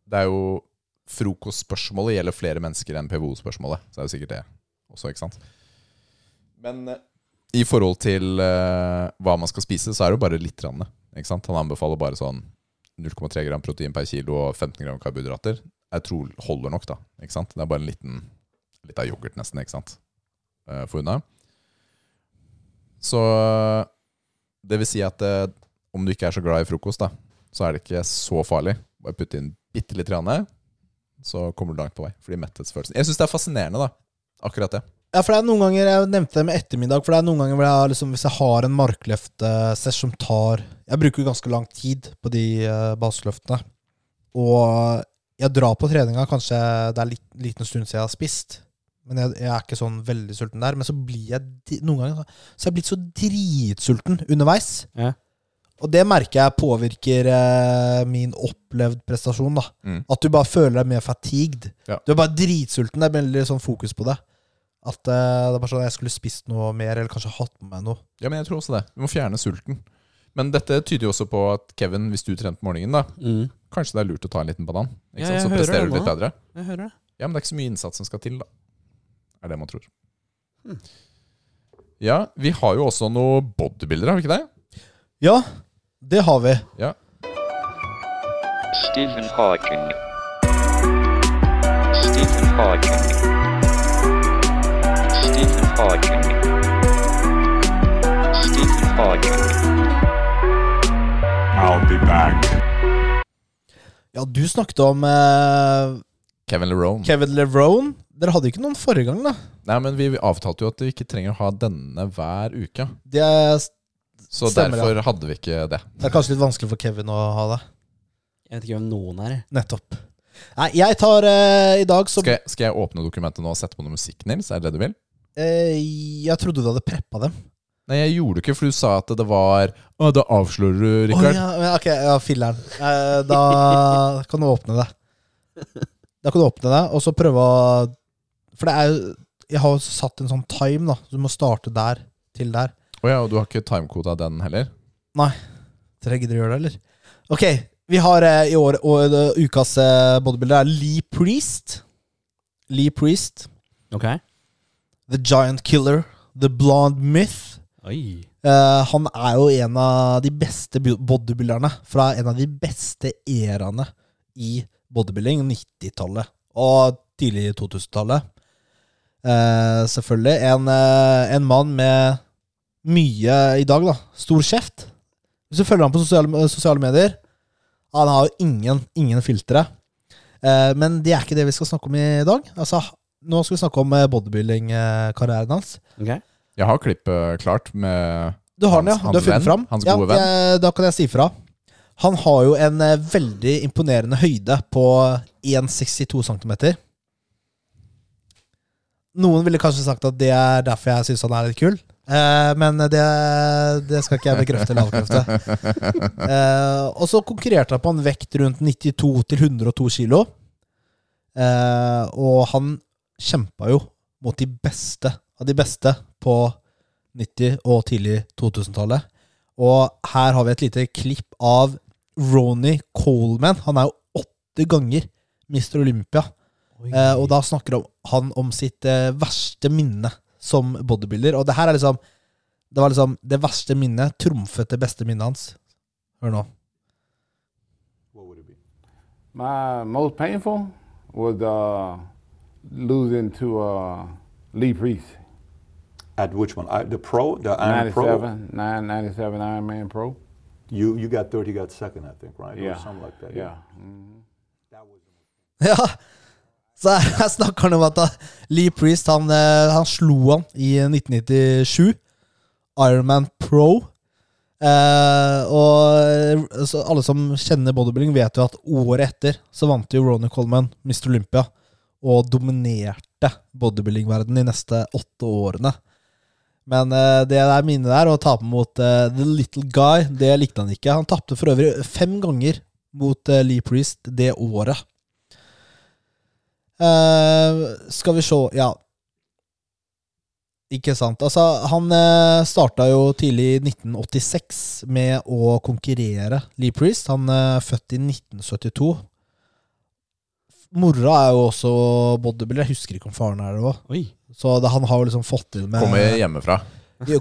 det er jo Frokostspørsmålet gjelder flere mennesker enn PVO-spørsmålet. Så er det sikkert det også, ikke sant? Men eh, i forhold til uh, hva man skal spise, så er det jo bare litt. Rann, ikke sant? Han anbefaler bare sånn 0,3 gram protein per kilo og 15 gram karbohydrater. Jeg tror holder nok, da. Ikke sant? Det er bare en liten litt av yoghurt, nesten, ikke sant? Eh, For unna. Så det vil si at det, om du ikke er så glad i frokost, da, så er det ikke så farlig. Bare putte inn bitte litt, grann, så kommer du langt på vei. Fordi metthetsfølelsen Jeg syns det er fascinerende, da. Akkurat det. Ja, for det er noen ganger Jeg nevnte det med ettermiddag. For det er noen ganger hvor jeg liksom, Hvis jeg har en markløftesesj som tar Jeg bruker ganske lang tid på de uh, baseløftene. Og jeg drar på treninga, kanskje det er en liten stund siden jeg har spist. Men jeg, jeg er ikke sånn veldig sulten der. Men så blir jeg noen ganger Så jeg blitt så dritsulten underveis. Ja. Og det merker jeg påvirker eh, min opplevd prestasjon. da Mm. At du bare føler deg mer fatigued. Ja. Du er bare dritsulten. Det er veldig sånn fokus på det. At eh, det er bare sånn Jeg skulle spist noe mer, eller kanskje hatt med meg noe. Ja, men jeg tror også det. Du må fjerne sulten. Men dette tyder jo også på at Kevin, hvis du trente morgenen, da, Mm. kanskje det er lurt å ta en liten banan. Ikke Ja, Så presterer du litt nå. bedre. Jeg hører det. Ja, men det er ikke så mye innsats som skal til, da. Er det man tror. Mm. Ja, vi har jo også noen bodybuildere, har vi ikke det? Ja, det har vi. Ja. Stephen Hawking. Stephen Hawking. Stephen Hawking. Stephen Hawking. I'll be back. Ja, du snakket om eh, Kevin LeRone. Kevin LeRone. Dere hadde ikke noen forrige gang, da. Nei, men vi avtalte jo at vi ikke trenger å ha denne hver uke. Det er, Så Stemmer, derfor hadde vi ikke det. det er kanskje litt vanskelig for Kevin å ha det. Jeg vet ikke hvem noen er. Nettopp. Nei, jeg tar eh, i dag som Skal jeg, skal jeg åpne dokumentet nå og sette på noe musikk, Nils? Er det det du vil? eh, Jeg trodde du hadde preppa dem. Nei, jeg gjorde det ikke, for du sa at det var Å, da avslører du, Rikard. Rikard. ja, ok, ja, filler'n. Eh, da kan du åpne det. Da kan du åpne det, og så prøve å For det er jo Jeg har jo satt en sånn time, da. Du må starte der til der. Å ja, og du har ikke timekoda den heller? Dere gidder å gjøre det, eller? Ok, vi har eh, i år og, uh, ukas uh, bodybuilder er Lee Priest. Lee Priest. Ok. The Giant Killer. The Blonde Myth. Eh, han er jo en av de beste bodybuilderne fra en av de beste eraene i bodybuilding, 90-tallet og tidlig 2000-tallet. Uh, selvfølgelig. En, uh, en mann med mye i dag, da. Stor kjeft. Hvis du følger ham på sosiale, sosiale medier Han har jo ingen, ingen filtre. Eh, men det er ikke det vi skal snakke om i dag. Altså, nå skal vi snakke om eh, bodybuilding-karrieren hans. Ok. Jeg har klippet klart med Du har den, ja. Du har funnet fram. hans ja, gode venn. jeg- da kan jeg si fra. Han har jo en eh, veldig imponerende høyde på 1,62 cm. Noen ville kanskje sagt at det er derfor jeg syns han er litt kul. Eh, men det, det skal ikke jeg bekrefte eller avkrefte. Eh, og så konkurrerte han på en vekt rundt 92 102 kg. Eh, og han kjempa jo mot de beste av de beste på 90- og tidlig 2000-tallet. Og her har vi et lite klipp av Ronny Coleman. Han er jo åtte ganger Mr. Olympia. Eh, og da snakker han om sitt eh, verste minne som bodybuilder. Og det her er liksom Det var liksom det verste minnet trumfet det beste minnet hans. Hør nå. My most painful was uh, losing to uh, Lee Priest. At which one? I, the pro, the Iron 97, Pro. 97 Iron Man Pro. You you got third. You got second, I think, right? Yeah. Or something like that. Yeah. Mhm. Ja, så her, snakker han om at Lee Priest han, eh, han slo han i 1997. Ironman Pro. Eh, og eh, så alle som kjenner bodybuilding, vet jo at året etter så vant jo Ronny Coleman Mr. Olympia. Og dominerte bodybuilding-verdenen de neste åtte årene. Men uh, det der minnet der, å tape mot uh, The Little Guy, det likte han ikke. Han tapte for øvrig fem ganger mot uh, Lee Priest det året. Eh, skal vi se Ja. Ikke sant. Altså, han uh, starta jo tidlig i 1986 med å konkurrere. Lee Priest. Han er født i 1972. Mora er jo også bodybuilder. Jeg husker ikke om faren er det òg. Så det, han har jo liksom fått inn med Kommer hjemmefra.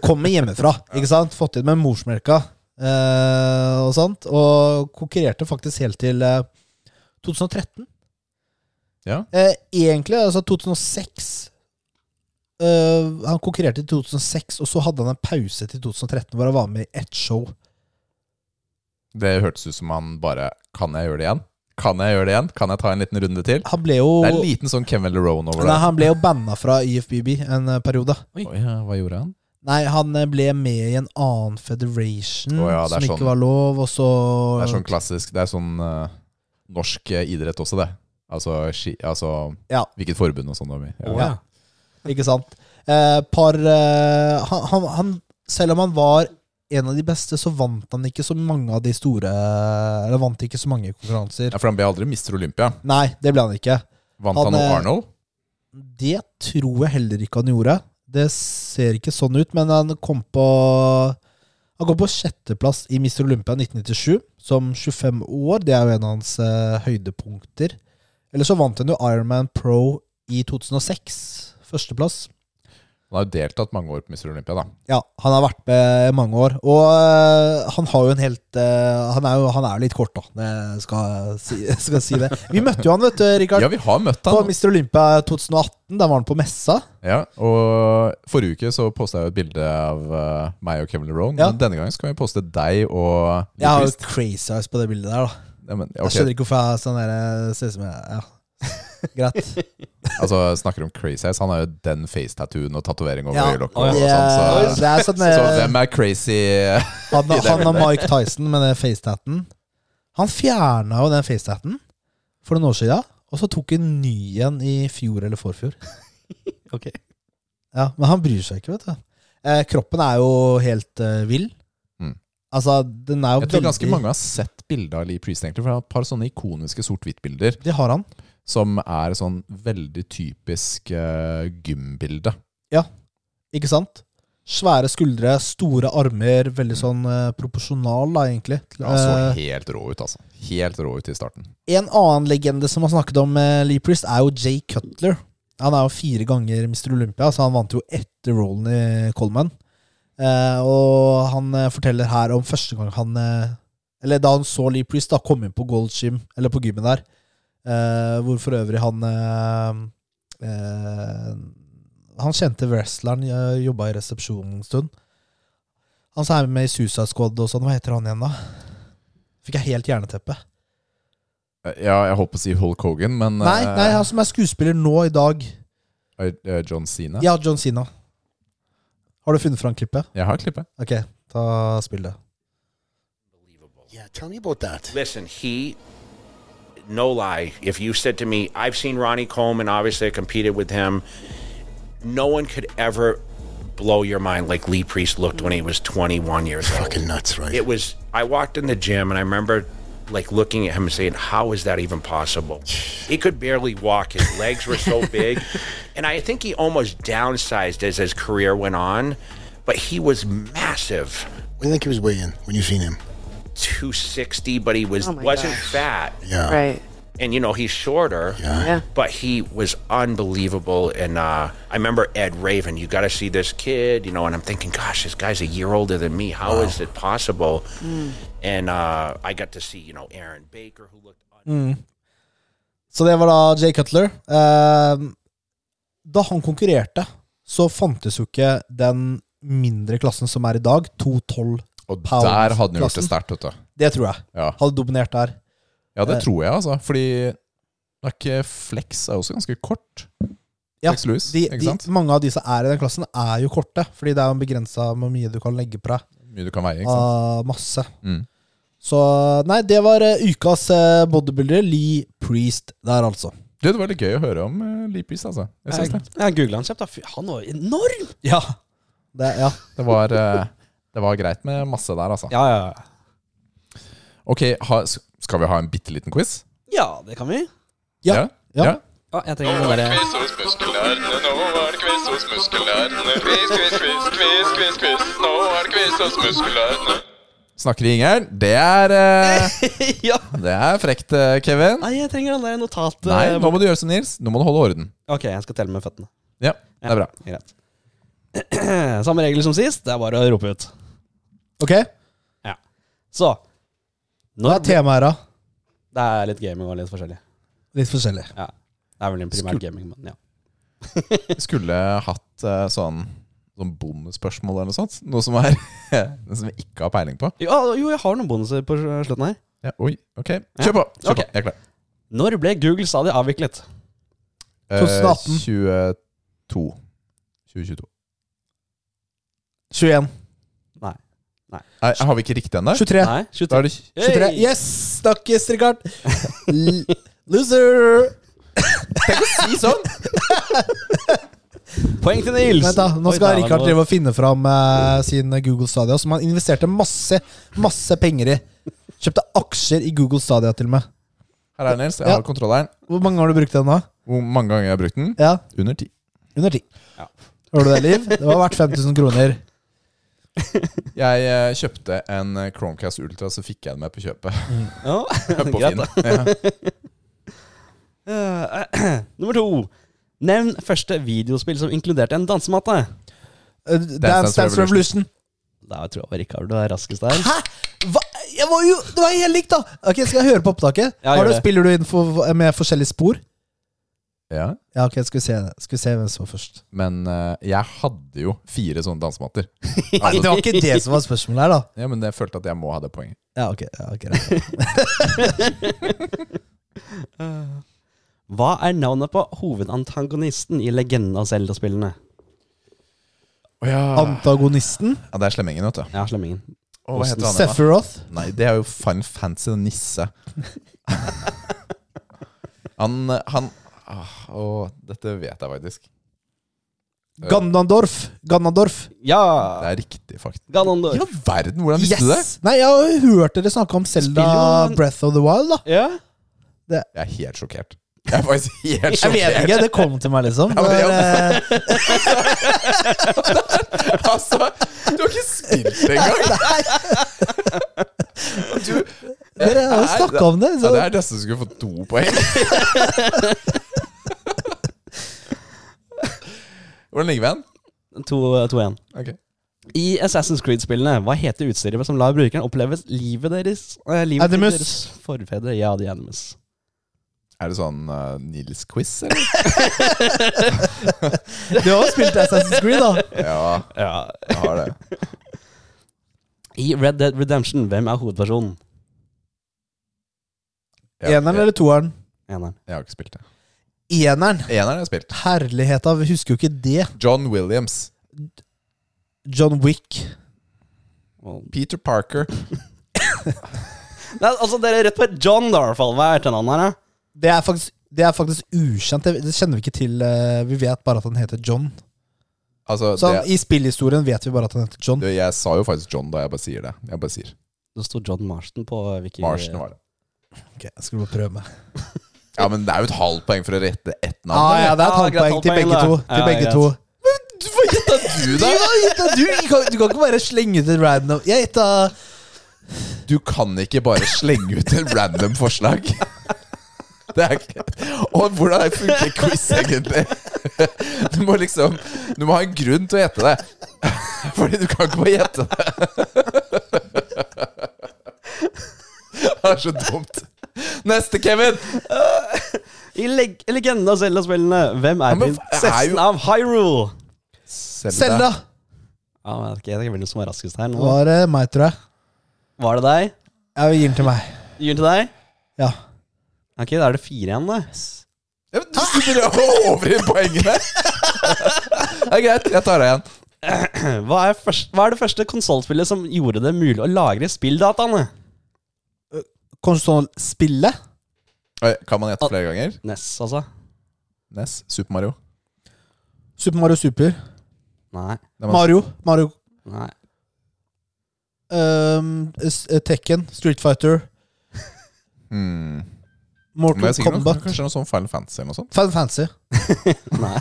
Kommer hjemmefra, ikke sant? Fått inn med morsmelka eh, og sånt. Og konkurrerte faktisk helt til eh, 2013. Ja. Eh, egentlig, altså 2006 eh, Han konkurrerte i 2006, og så hadde han en pause til 2013 hvor han var med i ett show. Det hørtes ut som han bare Kan jeg gjøre det igjen? Kan jeg gjøre det igjen? Kan jeg ta en liten runde til? Han ble jo Det er en liten sånn Kevin Lerone over det. han ble jo banna fra IFBB en eh, periode. Oi, ja, hva gjorde han? Nei, han eh, ble med i en annen federation oh, ja, som sånn. ikke var lov, og så Det er sånn klassisk Det er sånn uh, norsk idrett også, det. Altså, ski, altså Ja. hvilket forbund og sånn du er med i. Å, Ja. Ikke sant? Eh, par eh, han, han, han, Selv om han var en av de beste, så vant han ikke så mange av de store Eller vant ikke så mange konkurranser. Ja, For han ble aldri Mr. Olympia. Nei, det ble han ikke. Vant Han, han, eh, Arnold? Det tror jeg heller ikke han gjorde. Det ser ikke sånn ut, men han kom på Han kom på sjetteplass i Mr. Olympia 1997 som 25 år. Det er jo en av hans eh, høydepunkter. Eller så vant han jo Ironman Pro i 2006. Førsteplass. Han har jo deltatt mange år på Mr. Olympia, da. Ja, han har vært med mange år. Og øh, han har jo en helt øh, han, er jo, han er jo litt kort, da. Det skal si, skal si det. Vi møtte jo han, vet du, Rikard. Ja, vi har møtt han. på. Mr. Olympia 2018. Da var han på messa. Ja, og Forrige uke så posta jeg jo et bilde av uh, meg og Kevin Lerone. Ja. Men denne gangen skal vi poste deg og Jeg har jo crazy eyes på det bildet der, da. ja, men, Jeg skjønner ikke hvorfor jeg sånn der Ser ut som jeg Ja. Greit. altså Snakker om crazy eyes. Han har jo den face-tattooen og tatovering over øyelokket. Ja. og Det, sånn, så, det så øh, hvem er crazy? han, han og? Mike Tyson med den facetatten. Han fjerna jo den facetatten for noen år siden, og så tok han ny igjen i fjor eller forfjor. Ok. Ja, Men han bryr seg ikke, vet du. Eh, kroppen er jo helt eh, vill. Mm. Altså, den er jo Jeg tror ganske mange har sett bilde av Lee Priest, egentlig. For han har et par sånne ikoniske sort-hvitt-bilder Det har han. Som er sånn veldig typisk uh, gymbilde. Ikke sant? Svære skuldre, store armer, veldig sånn uh, proporsjonal, da, egentlig. Ja, så Eh, helt rå ut, altså. Helt rå ut i starten. en annen legende som har snakket om uh, Lee Priest, er jo Jay Cutler. Han er jo fire ganger Mr. Olympia, så han vant jo etter rollen i Coleman. Uh, og han forteller her om første gang han Eller da han så Lee Priest da kom inn på Gold Gym, eller på gymmen der, eh, hvor for øvrig han eh, eh, Han kjente wrestleren, uh, jobba i resepsjonen en stund. Han som er med i Suicide Squad og sånn, hva heter han igjen da? Fikk jeg helt jerneteppe. Ja, jeg holdt på å si Hulk Hogan, men Nei, nei, han som er skuespiller nå i dag. John Cena. Ja, John Sina. Har du funnet fram klippet? Jeg har klippet. Ok, ta spill det. Yeah, tell me about that. Listen, he, no lie, if you said to me, I've seen Ronnie Coleman, obviously I competed with him, no one could ever blow your mind like Lee Priest looked when he was 21 years old. Fucking nuts, right? It was, I walked in the gym and I remember like looking at him and saying, How is that even possible? He could barely walk. His legs were so big. And I think he almost downsized as his career went on, but he was massive. What do you think he was weighing when you seen him? 260, but he was Oh wasn't gosh. fat. Yeah. Right. And you know, he's shorter. Yeah. Yeah. But he was unbelievable. And uh, I remember Ed Raven, you got to see this kid, you know, and I'm thinking, gosh, this guy's a year older than me. How is it possible? And uh, I got to see, you know, Aaron Baker, who looked. Så det var da Jay Cutler. Eh, da han konkurrerte, så fantes jo ikke den mindre klassen som er i dag, 212. Og Pound der hadde han gjort det sterkt, vet du. Det tror jeg. Ja. Hadde dominert der. ja, det Eh. tror jeg, altså. Fordi det er ikke Flex er også ganske kort. Ja, Flex Lewis, de, ikke de, sant? mange av de som er i den klassen, er jo korte. Fordi det er jo begrensa hvor mye du kan legge på deg Mye du kan veie, ikke sant. av masse. Mm. Så nei, det var eh, ukas uh, bodybuilder. Lee Priest der, altså. Det var litt gøy å høre om uh, Lee Priest, altså. Jeg Jeg, synes det. jeg googla han kjapt. da. Fy, Han var enorm! Ja. Det, ja. Det var, eh, det var greit med masse der, altså. Ja, ja, ja. Ok, ha, skal vi ha en bitte liten quiz? Ja, det kan vi. Ja. Ja. Ja, jeg trenger den derre hos muskelnerdene, nå er det quiz hos muskelnerdene. Quiz, quiz, quiz, quiz, quiz, quiz. Nå er det quiz hos muskelnerdene. Snakker i ingeren. Det er eh, Ja! Det er frekt, eh, Kevin. Nei, jeg trenger den der notat... Nei, eh, nå må du gjøre som Nils. Nå må du holde orden. Ok, jeg skal telle med føttene. Ja, det er bra. Greit. Samme regler som sist. Det er bare å rope ut. Ok, Ja. Så hva når er temaet her, da? Det er litt gaming og litt forskjellig. Litt forskjellig. Ja. Det er vel en primært Skul- gaming, men ja. Skulle hatt eh, sånn, sånn bonusspørsmål eller noe sånt. Noe som er som vi ikke har peiling på. ja. Jo, jeg har noen bonuser på slutten her. Ja, oi, ok. Kjør på! Kjør Ok. på. Jeg er klar. Når ble Google stadig avviklet? Eh, 2018. 22. 2022. 21. Nei, har vi ikke riktig ennå? 23. Nei, Da 23. er det 23. Hey! Yes! Snakkes, Rikard! Loser! Si sånn! Poeng til Nils! Vent da, Nå skal Rikard drive og finne fram eh, sin Google Stadia, som han investerte masse masse penger i. Kjøpte aksjer i Google Stadia til og med. Her er den, Nils. Jeg Ja. har kontrolleren. Hvor mange har du brukt den nå? Hvor mange ganger jeg har brukt den? Ja, Under ti. Under ti. Ja. Hører du det, Liv? Det var verdt 5000 kroner. Jeg eh, kjøpte en eh, Chromecast Ultra, så fikk jeg den med på kjøpet. Ja, på greit, Finn. da. Ja. Eh, Nummer to. Nevn første videospill som inkluderte en dansematte. Uh, Dance Dance Revolution. Da tror jeg var Rikard du er raskest der. Hæ?! Hva? Jeg var jo, det var helt likt, da! Ok, Skal jeg høre på opptaket? Ja, Har gjør du, det. spiller du inn for, med forskjellige spor? Ja. Ja, ok, skal vi se, skal vi se hvem som var først. Men eh, jeg hadde jo fire sånne dansematter. Nei, det var ikke det som var spørsmålet her, da. Ja, Men jeg følte at jeg må ha det poenget. Ja, ok, ja, ok greit. Hva er navnet på hovedantagonisten i Legenden av Zelda-spillene? ja. Antagonisten? ja, det er slemmingen, vet du. Ja, slemmingen. Å, hva heter han? da? Sephiroth? Nei, det er jo Fun Fancy Nisse. han han ah, Å, dette vet jeg faktisk. Ganondorf. Ganondorf. Ja! Det er riktig, faktisk. Ganondorf. I verden, hvordan visste du det? Nei, jeg har hørt dere snakke om Zelda Spiller Breath of the Wild, da. Ja. Jeg er helt sjokkert. Jeg er faktisk helt Jeg sjokkert. vet ikke, det kom til meg, liksom. Ja, men ja. eh, Altså, du har ikke spilt det engang! Nei. Du, Dere har jo snakka om det. ja, det er nesten så skulle fått to poeng. Hvordan ligger vi an? 2-1. Okay. I Assassin's Creed-spillene, hva heter utstyret som lar brukeren oppleve livet deres eh, Livet Animus. deres forfedre? Ja, The Animus. Er det sånn uh, Nils-quiz, eller? Du har jo spilt Assassin's Creed, da. Ja, Ja. jeg har det. I Red Dead Redemption, hvem er hovedpersonen? Jeg, Eneren eller toeren? Eneren. Jeg har ikke spilt det. Eneren. Eneren har jeg spilt. Herlighet av, vi husker jo ikke det. John Williams. John Wick. Peter Parker. Nei, altså, dere er rett på et John, da, i hvert fall. Hva er etternavnet her, da? Det er faktisk, det er faktisk ukjent. Det, det kjenner vi ikke til. eh, Vi vet bare at han heter John. Altså, Så det, I spillhistorien vet vi bare at han heter John. du, jeg sa jo faktisk John da jeg bare sier det. Jeg bare sier Det sto John Marston på Wiki. Marston var det. Ok, jeg skal bare prøve meg. Ja, men det er jo et halvt poeng for å rette ett navn. Ah, ja, det er et halvt poeng til begge to. Til Ja, begge to. Hva gjetta du, Du, da? gjetta- du, kan, du kan ikke bare slenge ut et random Jeg gjetta Du kan ikke bare slenge ut en random forslag. Det er ikke Og hvordan funker quiz egentlig? Du må liksom Du må ha en grunn til å gjette det. Fordi du kan ikke bare gjette det. Det er så dumt. Neste, Kevin! I leg Legenden av Zelda-spillene, hvem er er prinsessen jo- av Hyrule? Selda. Ja, men jeg vet ikke, hvem som er raskest her nå. var det meg, tror jeg. Var det deg? Ja, vi gir den til meg. Gir den til deg? Ja. Ok, da er det fire igjen, da. Ja, men Du sitter og overgir poengene. Det er greit, jeg tar det igjen. Hva er, først, hva er det første konsollspillet som gjorde det mulig å lagre spilldataene? Konsollspillet? Kan man gjette flere ganger? NES, altså? NES? Super Mario? Super Mario Super. Nei. Det Mario. Mario Nei. s- Tekken. Street Fighter. Hmm. Men Mortal er Kombat. kanskje noe sånn Final Fantasy eller noe sånt? Final Fantasy. Nei.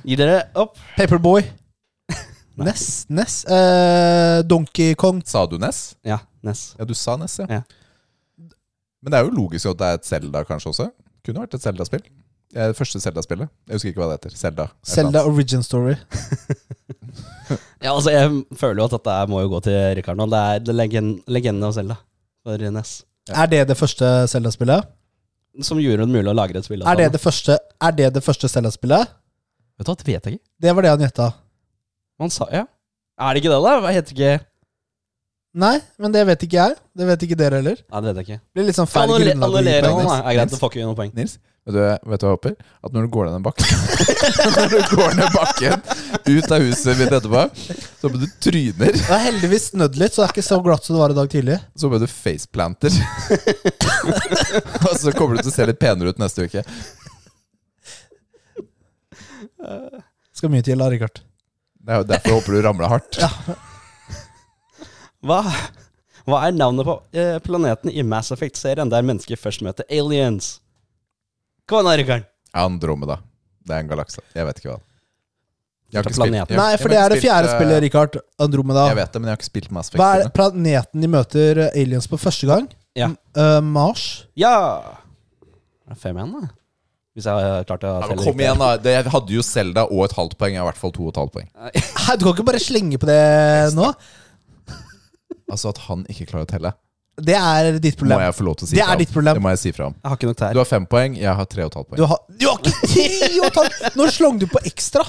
Gi dere opp? Paperboy. Ness. Ness. Eh, Donkey Kong. Sa du Ness? Ja, Ness. Ja, du sa Ness, ja. Ja. Men det er jo logisk at det er et Zelda kanskje også. Kunne vært et Zelda-spill. Det er det første Zelda-spillet. Jeg husker ikke hva det heter. Zelda. Zelda. Origin Story. Ja, altså, jeg føler jo at dette må jo gå til Rikard nå. Det er Legend, Legenden av Zelda for NES. Er det det første Zelda-spillet? Som gjorde det mulig å lagre et spill. Er det det første Er det det første Zelda-spillet? Vet du hva, det vet jeg ikke. Det var det han gjetta. Han sa ja. Er det ikke det, da? Hva heter ikke Nei, men det vet ikke jeg. Det vet ikke dere heller. Nei, det vet jeg ikke. Det blir litt sånn feil grunnlag. å gi poeng. han, da. Er greit, Nils? du får ikke noen poeng. Nils, vet du, vet du hva jeg håper? At når du går ned den bakken Når du går ned bakken ut av huset mitt etterpå, så håper du tryner. Det er heldigvis snødd litt, så det er ikke så glatt som det var i dag tidlig. Så håper jeg du faceplanter. Og så kommer du til å se litt penere ut neste uke. Skal mye til da, Rikard. Det er jo derfor jeg håper du ramler hardt. Hva, hva er navnet på eh, planeten i Mass Effect-serien der mennesker først møter aliens? Kom an, Rikard. Andromeda. Det er en galakse. Jeg vet ikke hva. Jeg har er ikke spilt- jeg- Nei, for det er det fjerde eh, spillet, Rikard. Andromeda. Jeg vet det, men jeg har ikke spilt Mass Effect. Hva er planeten de møter eh, aliens på første gang? Ja. M- eh, Mars. Ja! Er det fem igjen, da? Hvis jeg har klart å Ja, men kom igjen, da. Det, jeg hadde jo Selda og et halvt poeng. I hvert fall to og et halvt poeng. Hæ, du kan ikke bare slenge på det nå. Altså At han ikke klarer å telle, Det er ditt problem. må jeg få lov til å si Det fra er ditt problem. Det må jeg si fra om. Jeg har ikke nok tær. Du har fem poeng, jeg har tre og et halvt Du poeng. har, du har ikke tre og et halvt! Nå slang du på ekstra?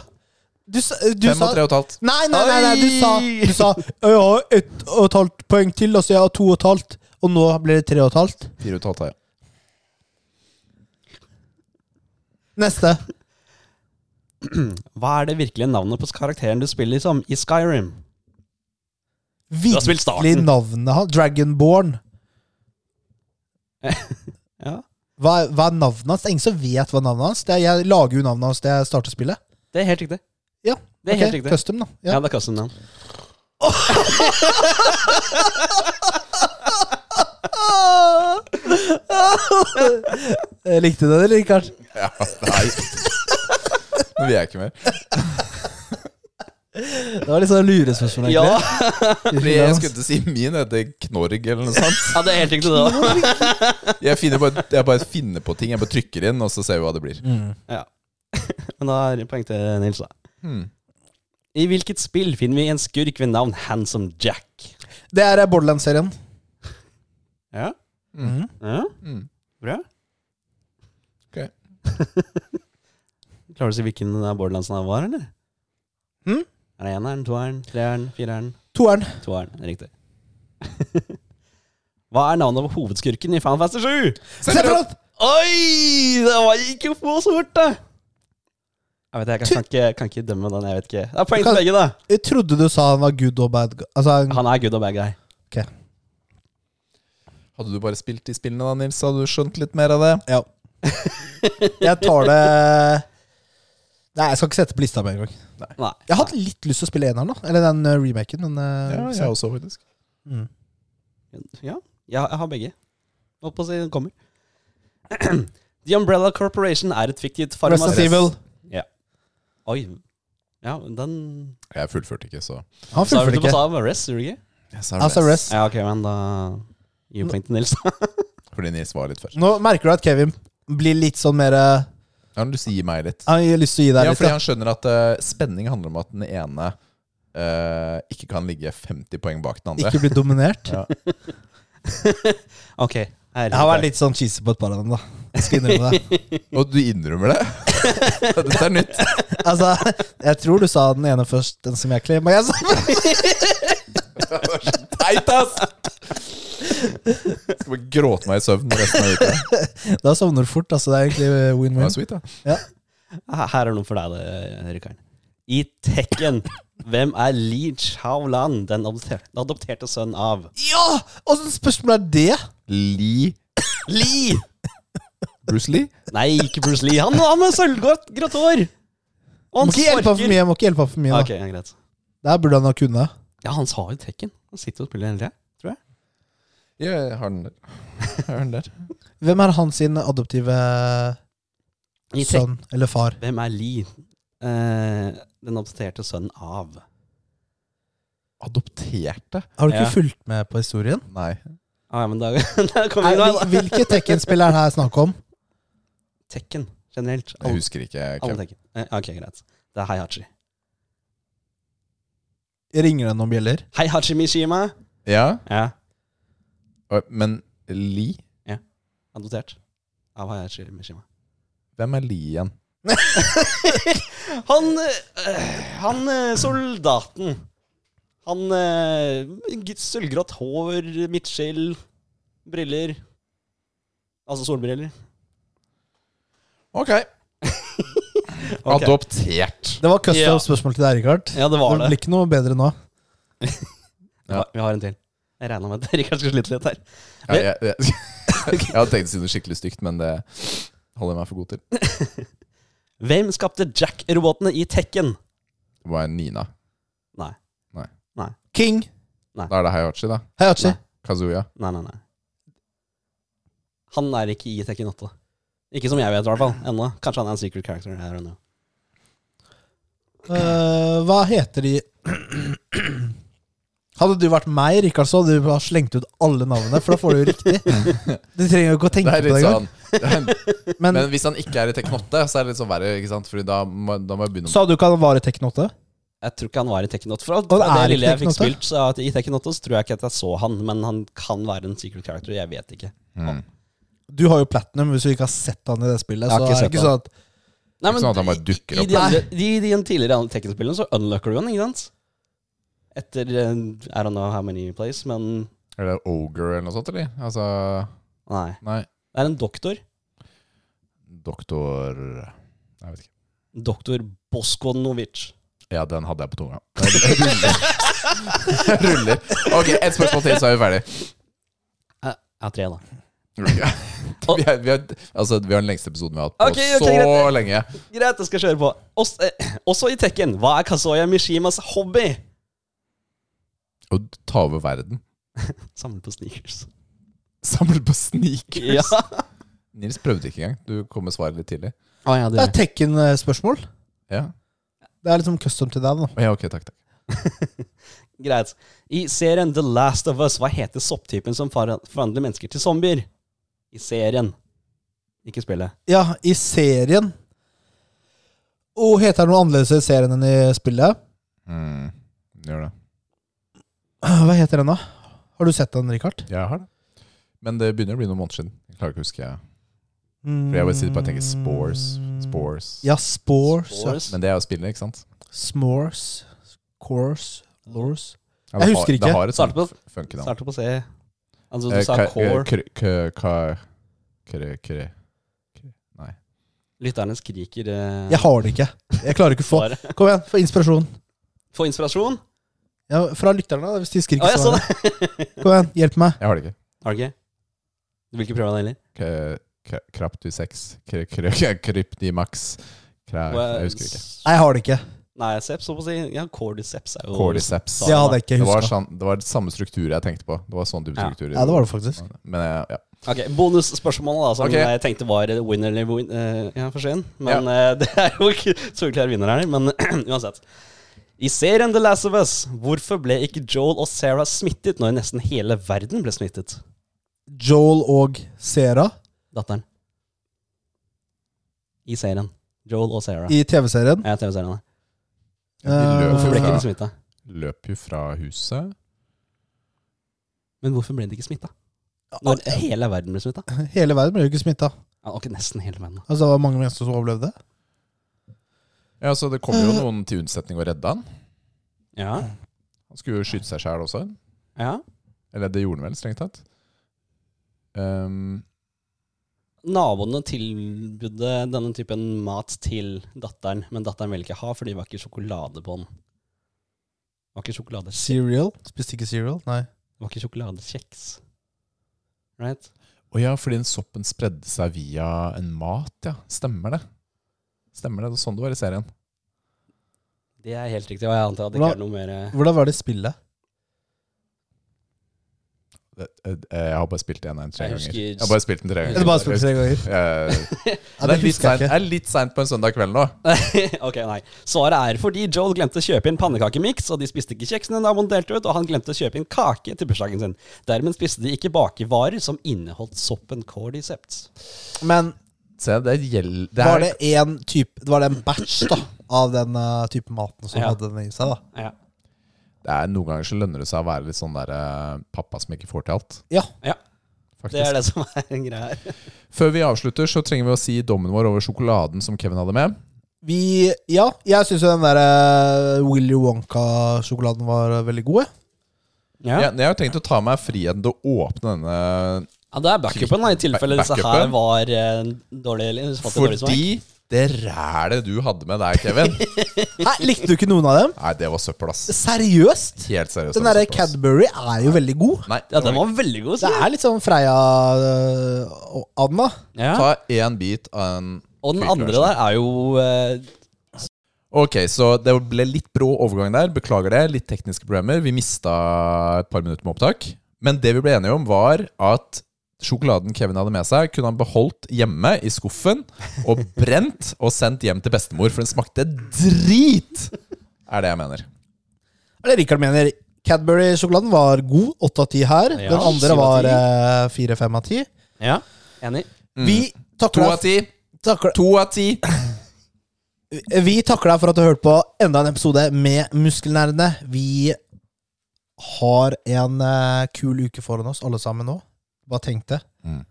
Du, sa- du Fem sa og tre og et halvt. Nei, nei, nei, nei, du sa, du sa Jeg har ett og et halvt poeng til, og så jeg har to og et halvt. Og nå blir det tre og et halvt. Fire og et halvt har jeg. Neste. Hva er det virkelige navnet på karakteren du spiller som i Skyrim? har spilt starten. Virkelig navnet hans. Dragonborn. Ja, Hva, er- hva er navnet hans? Det er ingen som vet hva navnet hans det er, Jeg lager jo navnet hans da jeg starter spillet. det er helt riktig. Ja, Det er ok, helt riktig. Custom, da. Ja, Ja. det er custom navn. Eh, Likte du det, eller, Rikard? Ja, nei. Nå vil jeg ikke mer. Det var litt sånn lurespørsmål, Ja. egentlig. Fordi jeg skulle ikke si min det heter Knorg eller noe sånt. ja, det er helt riktig, det òg. Jeg, finner bare, jeg bare finner på ting. Jeg bare trykker inn, og så ser vi hva det blir. Ja. Men da er det poeng til Nils, da. Hmm. I hvilket spill finner vi en skurk ved navn Handsome Jack? Det er Borderlands-serien. Ja. Mhm. ja. Mm. Bra. Ok. Klarer du å si hvilken av Borderlandsene det var, eller? Mm? Er det eneren, toeren, treeren, fireren? Toeren. Toeren, riktig. Hva er navnet på hovedskurken i Fantasy 7? Sephiroth! Oi! Det var ikke på så fort, da! Jeg vet jeg, jeg kan, ikke, kan ikke dømme den. jeg vet ikke Det er poeng til begge, da. Jeg trodde du sa han var good og bad guy. Altså, han- Han er good og bad guy. Hadde du bare spilt de spillene da, Nils, hadde du skjønt litt mer av det? ja. Jeg tar det Nei, jeg skal ikke sette på lista med en gang. Nei. Jeg har hatt litt lyst til å spille eneren, da. Eller den eh, remaken, men uh, Ja, jeg også, faktisk. Mm. Ja, jeg, jeg har begge. Holdt på å si den kommer. The Umbrella Corporation er et fiktivt Resident farmasi... Evil. Ja. Oi. Ja, den Jeg fullførte ikke, så Han fullførte ikke. du sa med Rest, gjorde du ikke? jeg sa Rest. rest. Ja, ok, men da vi poeng til Nils. Fordi Nils var litt først. Nå merker du at Kevin blir litt sånn mer Han har lyst til å gi meg litt. Han har lyst til å gi deg Ja, litt. fordi han skjønner at eh, spenning handler om at den ene eh, ikke kan ligge 50 poeng bak den andre. Ikke bli dominert. Ja. ok. Jeg har vært litt sånn cheesy på et par av dem, da. Jeg skal innrømme det. Og du innrømmer det? Dette er nytt. Altså, jeg tror du sa den ene først, den som jeg klemmer. Jeg sa Teit, ass! Skal bare gråte meg i søvn resten av uka. Da sovner du fort. Altså, det er egentlig win-win. sweet, da. Her her er noe for deg, det, Rikard. I Tekken, hvem er Li Chaolan, den adopterte, adopterte sønnen av? Ja! Åssen spørsmål er det? Li Li! Bruce Lee? Nei, ikke Bruce Lee. Han har med sølvgrått grått hår! Og Må ikke hjelpe ham for mye. Må ikke hjelpe for mye da. Ok, ja, greit. Der burde han ha kunnet. Ja, han sa jo Tekken. Han sitter og spiller hele tida, tror jeg. Ja, jeg har den der. Jeg har den der. Hvem er hans sin adoptive sønn eller far? Hvem er Li? Eh, den adopterte sønnen av? Adopterte? Har du ikke Ja. fulgt med på historien? Nei. Ah, ja, men da, da kommer Nei, vi da. Hvilke Tekken-spill er det her snakk om? Tekken, generelt. Jeg husker ikke. Alle Kevin. Tekken. Eh, ok, greit. Det er Heihachi. Ringer det noen bjeller? Hei, Hachimishima. Ja, Ja. Men Li? Ja. Adoptert av Hachimishima. Hvem er Li igjen? Han øh, Han øh, soldaten. Han øh, Sølvgrått hår, midtskill, briller. Altså solbriller. Ok. Ok. Adoptert. Det var custom Ja. spørsmål til deg, Rikard. Ja, det var det det. blir ikke noe bedre nå. Ja. Vi har en til. Jeg regna med at Rikard skulle slite litt her. Ja, jeg, jeg, jeg hadde tenkt å si noe skikkelig stygt, men det holder jeg meg for god til. Hvem skapte Jack-robotene i Tekken? Det var Nina. Nei. Nei. Nei. King. Da er det Hayachi, da. Hayachi. Nei. Kazuya. Nei, nei, nei. Han er ikke i Tekken 8. Ikke som jeg vet, i hvert fall. Ennå. Kanskje han er en secret character. I don't know. Eh, hva heter de Hadde du vært meg, Rikard, så hadde du bare slengt ut alle navnene, for da får du jo riktig. Du trenger jo ikke å tenke på det engang. sånn Men, Men hvis han ikke er i Teknotte, 8, så er det litt sånn verre, ikke sant? Fordi da må, da må jeg begynne sa du ikke han var i Teknotte? 8? Jeg tror ikke han var i Tekken 8. For det det er lille jeg fikk spilt så at i Tekken 8, så tror jeg ikke at jeg så han, men han kan være en secret character. Jeg vet ikke. mm. Du har jo platinum hvis du ikke har sett han i det spillet. Jeg Så er det ikke sånn at Nei, Ikke sånn at han bare dukker i opp. de, andre, de, de tidligere Tekken-spillene så unlocker du han, ikke sant? Etter eh, I don't know how many plays, men Er det Ogre eller noe sånt, eller? Altså Nei. Nei. Det er en doktor. Doktor Jeg vet ikke. Doktor Boskonovic. Ja, den hadde jeg på tunga. Ruller. Ruller. Ok, ett spørsmål til, så er vi ferdig. Jeg har tre, da. Vi, er, vi, er, altså, vi har den lengste episoden vi har hatt på okay, okay, så greit. lenge. Greit, jeg skal kjøre på. Også, eh, også i Tekken, hva er Kazoya Mishimas hobby? Å ta over verden. Samle på sneakers. Samle på sneakers. Ja. Nils prøvde ikke engang. Du kom med svaret litt tidlig. Ah, ja, Det er Tekken-spørsmål. Ja, Det er liksom custom til deg, da. ja ok, takk, takk. Greit. I serien The Last of Us, hva heter sopptypen som for- forvandler mennesker til zombier? I serien. Ikke spillet. Ja, i serien Og heter det noe annerledes i serien enn i spillet? Mm, gjør det. Hva heter den, da? Har du sett den, Richard? Jeg har det. Men det begynner å bli noen måneder siden. Jeg klarer ikke å huske. For jeg bare sitter på og tenker spores. Spores. Ja, Spores. ja. Spores. Men det er jo spillet, ikke sant? S'mores. Course. Lores. Ja, Jeg husker ikke. Det har et sånt på- funky navn. Starter på C. Altså, du Eh, sa core. eh, kre- kre- kre- kre- Nei. Lytterne skriker eh, Jeg har det ikke. Jeg klarer ikke å få. Kom igjen, få inspirasjon. Få inspirasjon. Ja, fra lytterne, da, hvis de skriker Ah, så Kom igjen, hjelp meg. Jeg har det ikke. Har du ikke? Du vil ikke prøve den heller? K- k- Kraptusex. Kre- kre- Kryptimax. Jeg husker ikke. Nei, jeg har det ikke. Nei, seps, så å si. Ja, cordyceps er jo Cordyceps. Det hadde jeg ikke Det var, huska. sånn, det var samme struktur jeg tenkte på. Det var sånn type Ja. struktur. Ja, det var det faktisk. Men jeg- ja. Ok, Bonusspørsmålet, da, som Ok. jeg tenkte var winner eller win, eh, ja, forsvinn. Men eh, det er jo ikke soleklar vinner her. Men uansett. I serien The Last of Us, hvorfor ble ikke Joel og Sarah smittet når nesten hele verden ble smittet? Joel og Sera Datteren. I serien. Joel og Sarah. i TV-serien. Ja, TV-seriene. Løp Hvorfor ble ikke de smitta? løp jo fra huset. Men hvorfor ble de ikke smitta? Når hele verden ble smitta? Hele verden ble jo ikke smitta. Ja, ok, nesten hele verden. Altså, det var mange mennesker som overlevde. Ja, så Det kom jo noen til unnsetning og redda han. Ja. Han skulle jo skyte seg sjæl også. ja. Eller det gjorde han vel, strengt tatt. Um, Naboene tilbudde denne typen mat til datteren, men datteren ville ikke ha, for det var ikke sjokolade på den. Det var ikke sjokolade Cereal. Spiste ikke cereal? Nei. Det var ikke sjokoladekjeks. Right? Å ja, fordi den soppen spredde seg via en mat, ja. Stemmer det. Stemmer det. Det var sånn det var i serien. Det er helt riktig, og jeg antar at det ikke er noe mer Hvordan var det spillet? Det- eh, Jeg har bare spilt den en tre ganger. Jeg har bare spilt den tre ganger. Bare spilt tre ganger? Ja, det er litt sent, er litt seint på en søndag kveld nå. Ok, nei. Svaret er fordi Joel glemte å kjøpe inn pannekakemiks, og de spiste ikke kjeksene man delte ut, og han glemte å kjøpe inn kake til bursdagen sin. Dermed spiste de ikke bakevarer som inneholdt soppen cordyceps. Men Se, det gjelder det var det en type Det var det en batch da av den uh, type maten som Ja. hadde den i seg? da Ja. Det er Noen ganger så lønner det seg å være litt sånn der eh, pappa som ikke får til alt. Ja. ja. Faktisk. Det er det som er en greie her. Før vi avslutter, så trenger vi å si dommen vår over sjokoladen som Kevin hadde med. Vi Ja, jeg syns jo den der uh, Willy Wonka-sjokoladen var uh, veldig god. jeg. Ja. Jeg, jeg har tenkt å ta meg friheten til å åpne denne Ja, det er backupen, da, i tilfelle disse her Backupen. var eh, dårlige. eller dårlig smak. fordi det rælet du hadde med der, Kevin Hæ, Likte du ikke noen av dem? Nei, det var søppel, ass. Seriøst? Helt seriøst. Den derre. Cadbury er jo veldig god. Nei, Ja, den var veldig god. Det sier jeg. er litt sånn Freia-Adna. Ja. Ta én bit av en Og den andre der er jo eh, Ok, så det ble litt brå overgang der. Beklager det. Litt tekniske problemer. Vi mista et par minutter med opptak. Men det vi ble enige om, var at sjokoladen Kevin hadde med seg, kunne han beholdt hjemme i skuffen og brent og sendt hjem til bestemor, for den smakte drit! Er det jeg mener. Eller Rikard mener Cadbury-sjokoladen var god. Åtte av ti her. Ja, Den andre var eh, fire-fem av ti. Ja, enig. Vi To av ti. takker- To av ti. Vi takker deg for at du har hørt på enda en episode med Muskelnerdene. Vi har en eh, kul uke foran oss, alle sammen nå. Bare tenk det. Mm.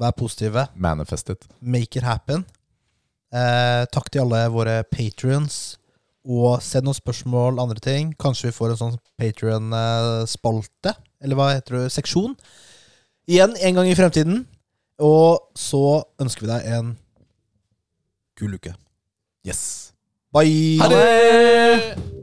Vær positive. Manifested. Make it happen. Eh, takk til alle våre patrions. Og send noen spørsmål, andre ting. Kanskje vi får en sånn patrion-spalte. Eller hva heter det? Seksjon. Igjen en gang i fremtiden. Og så ønsker vi deg en kul uke. Yes. Bye! Ha det!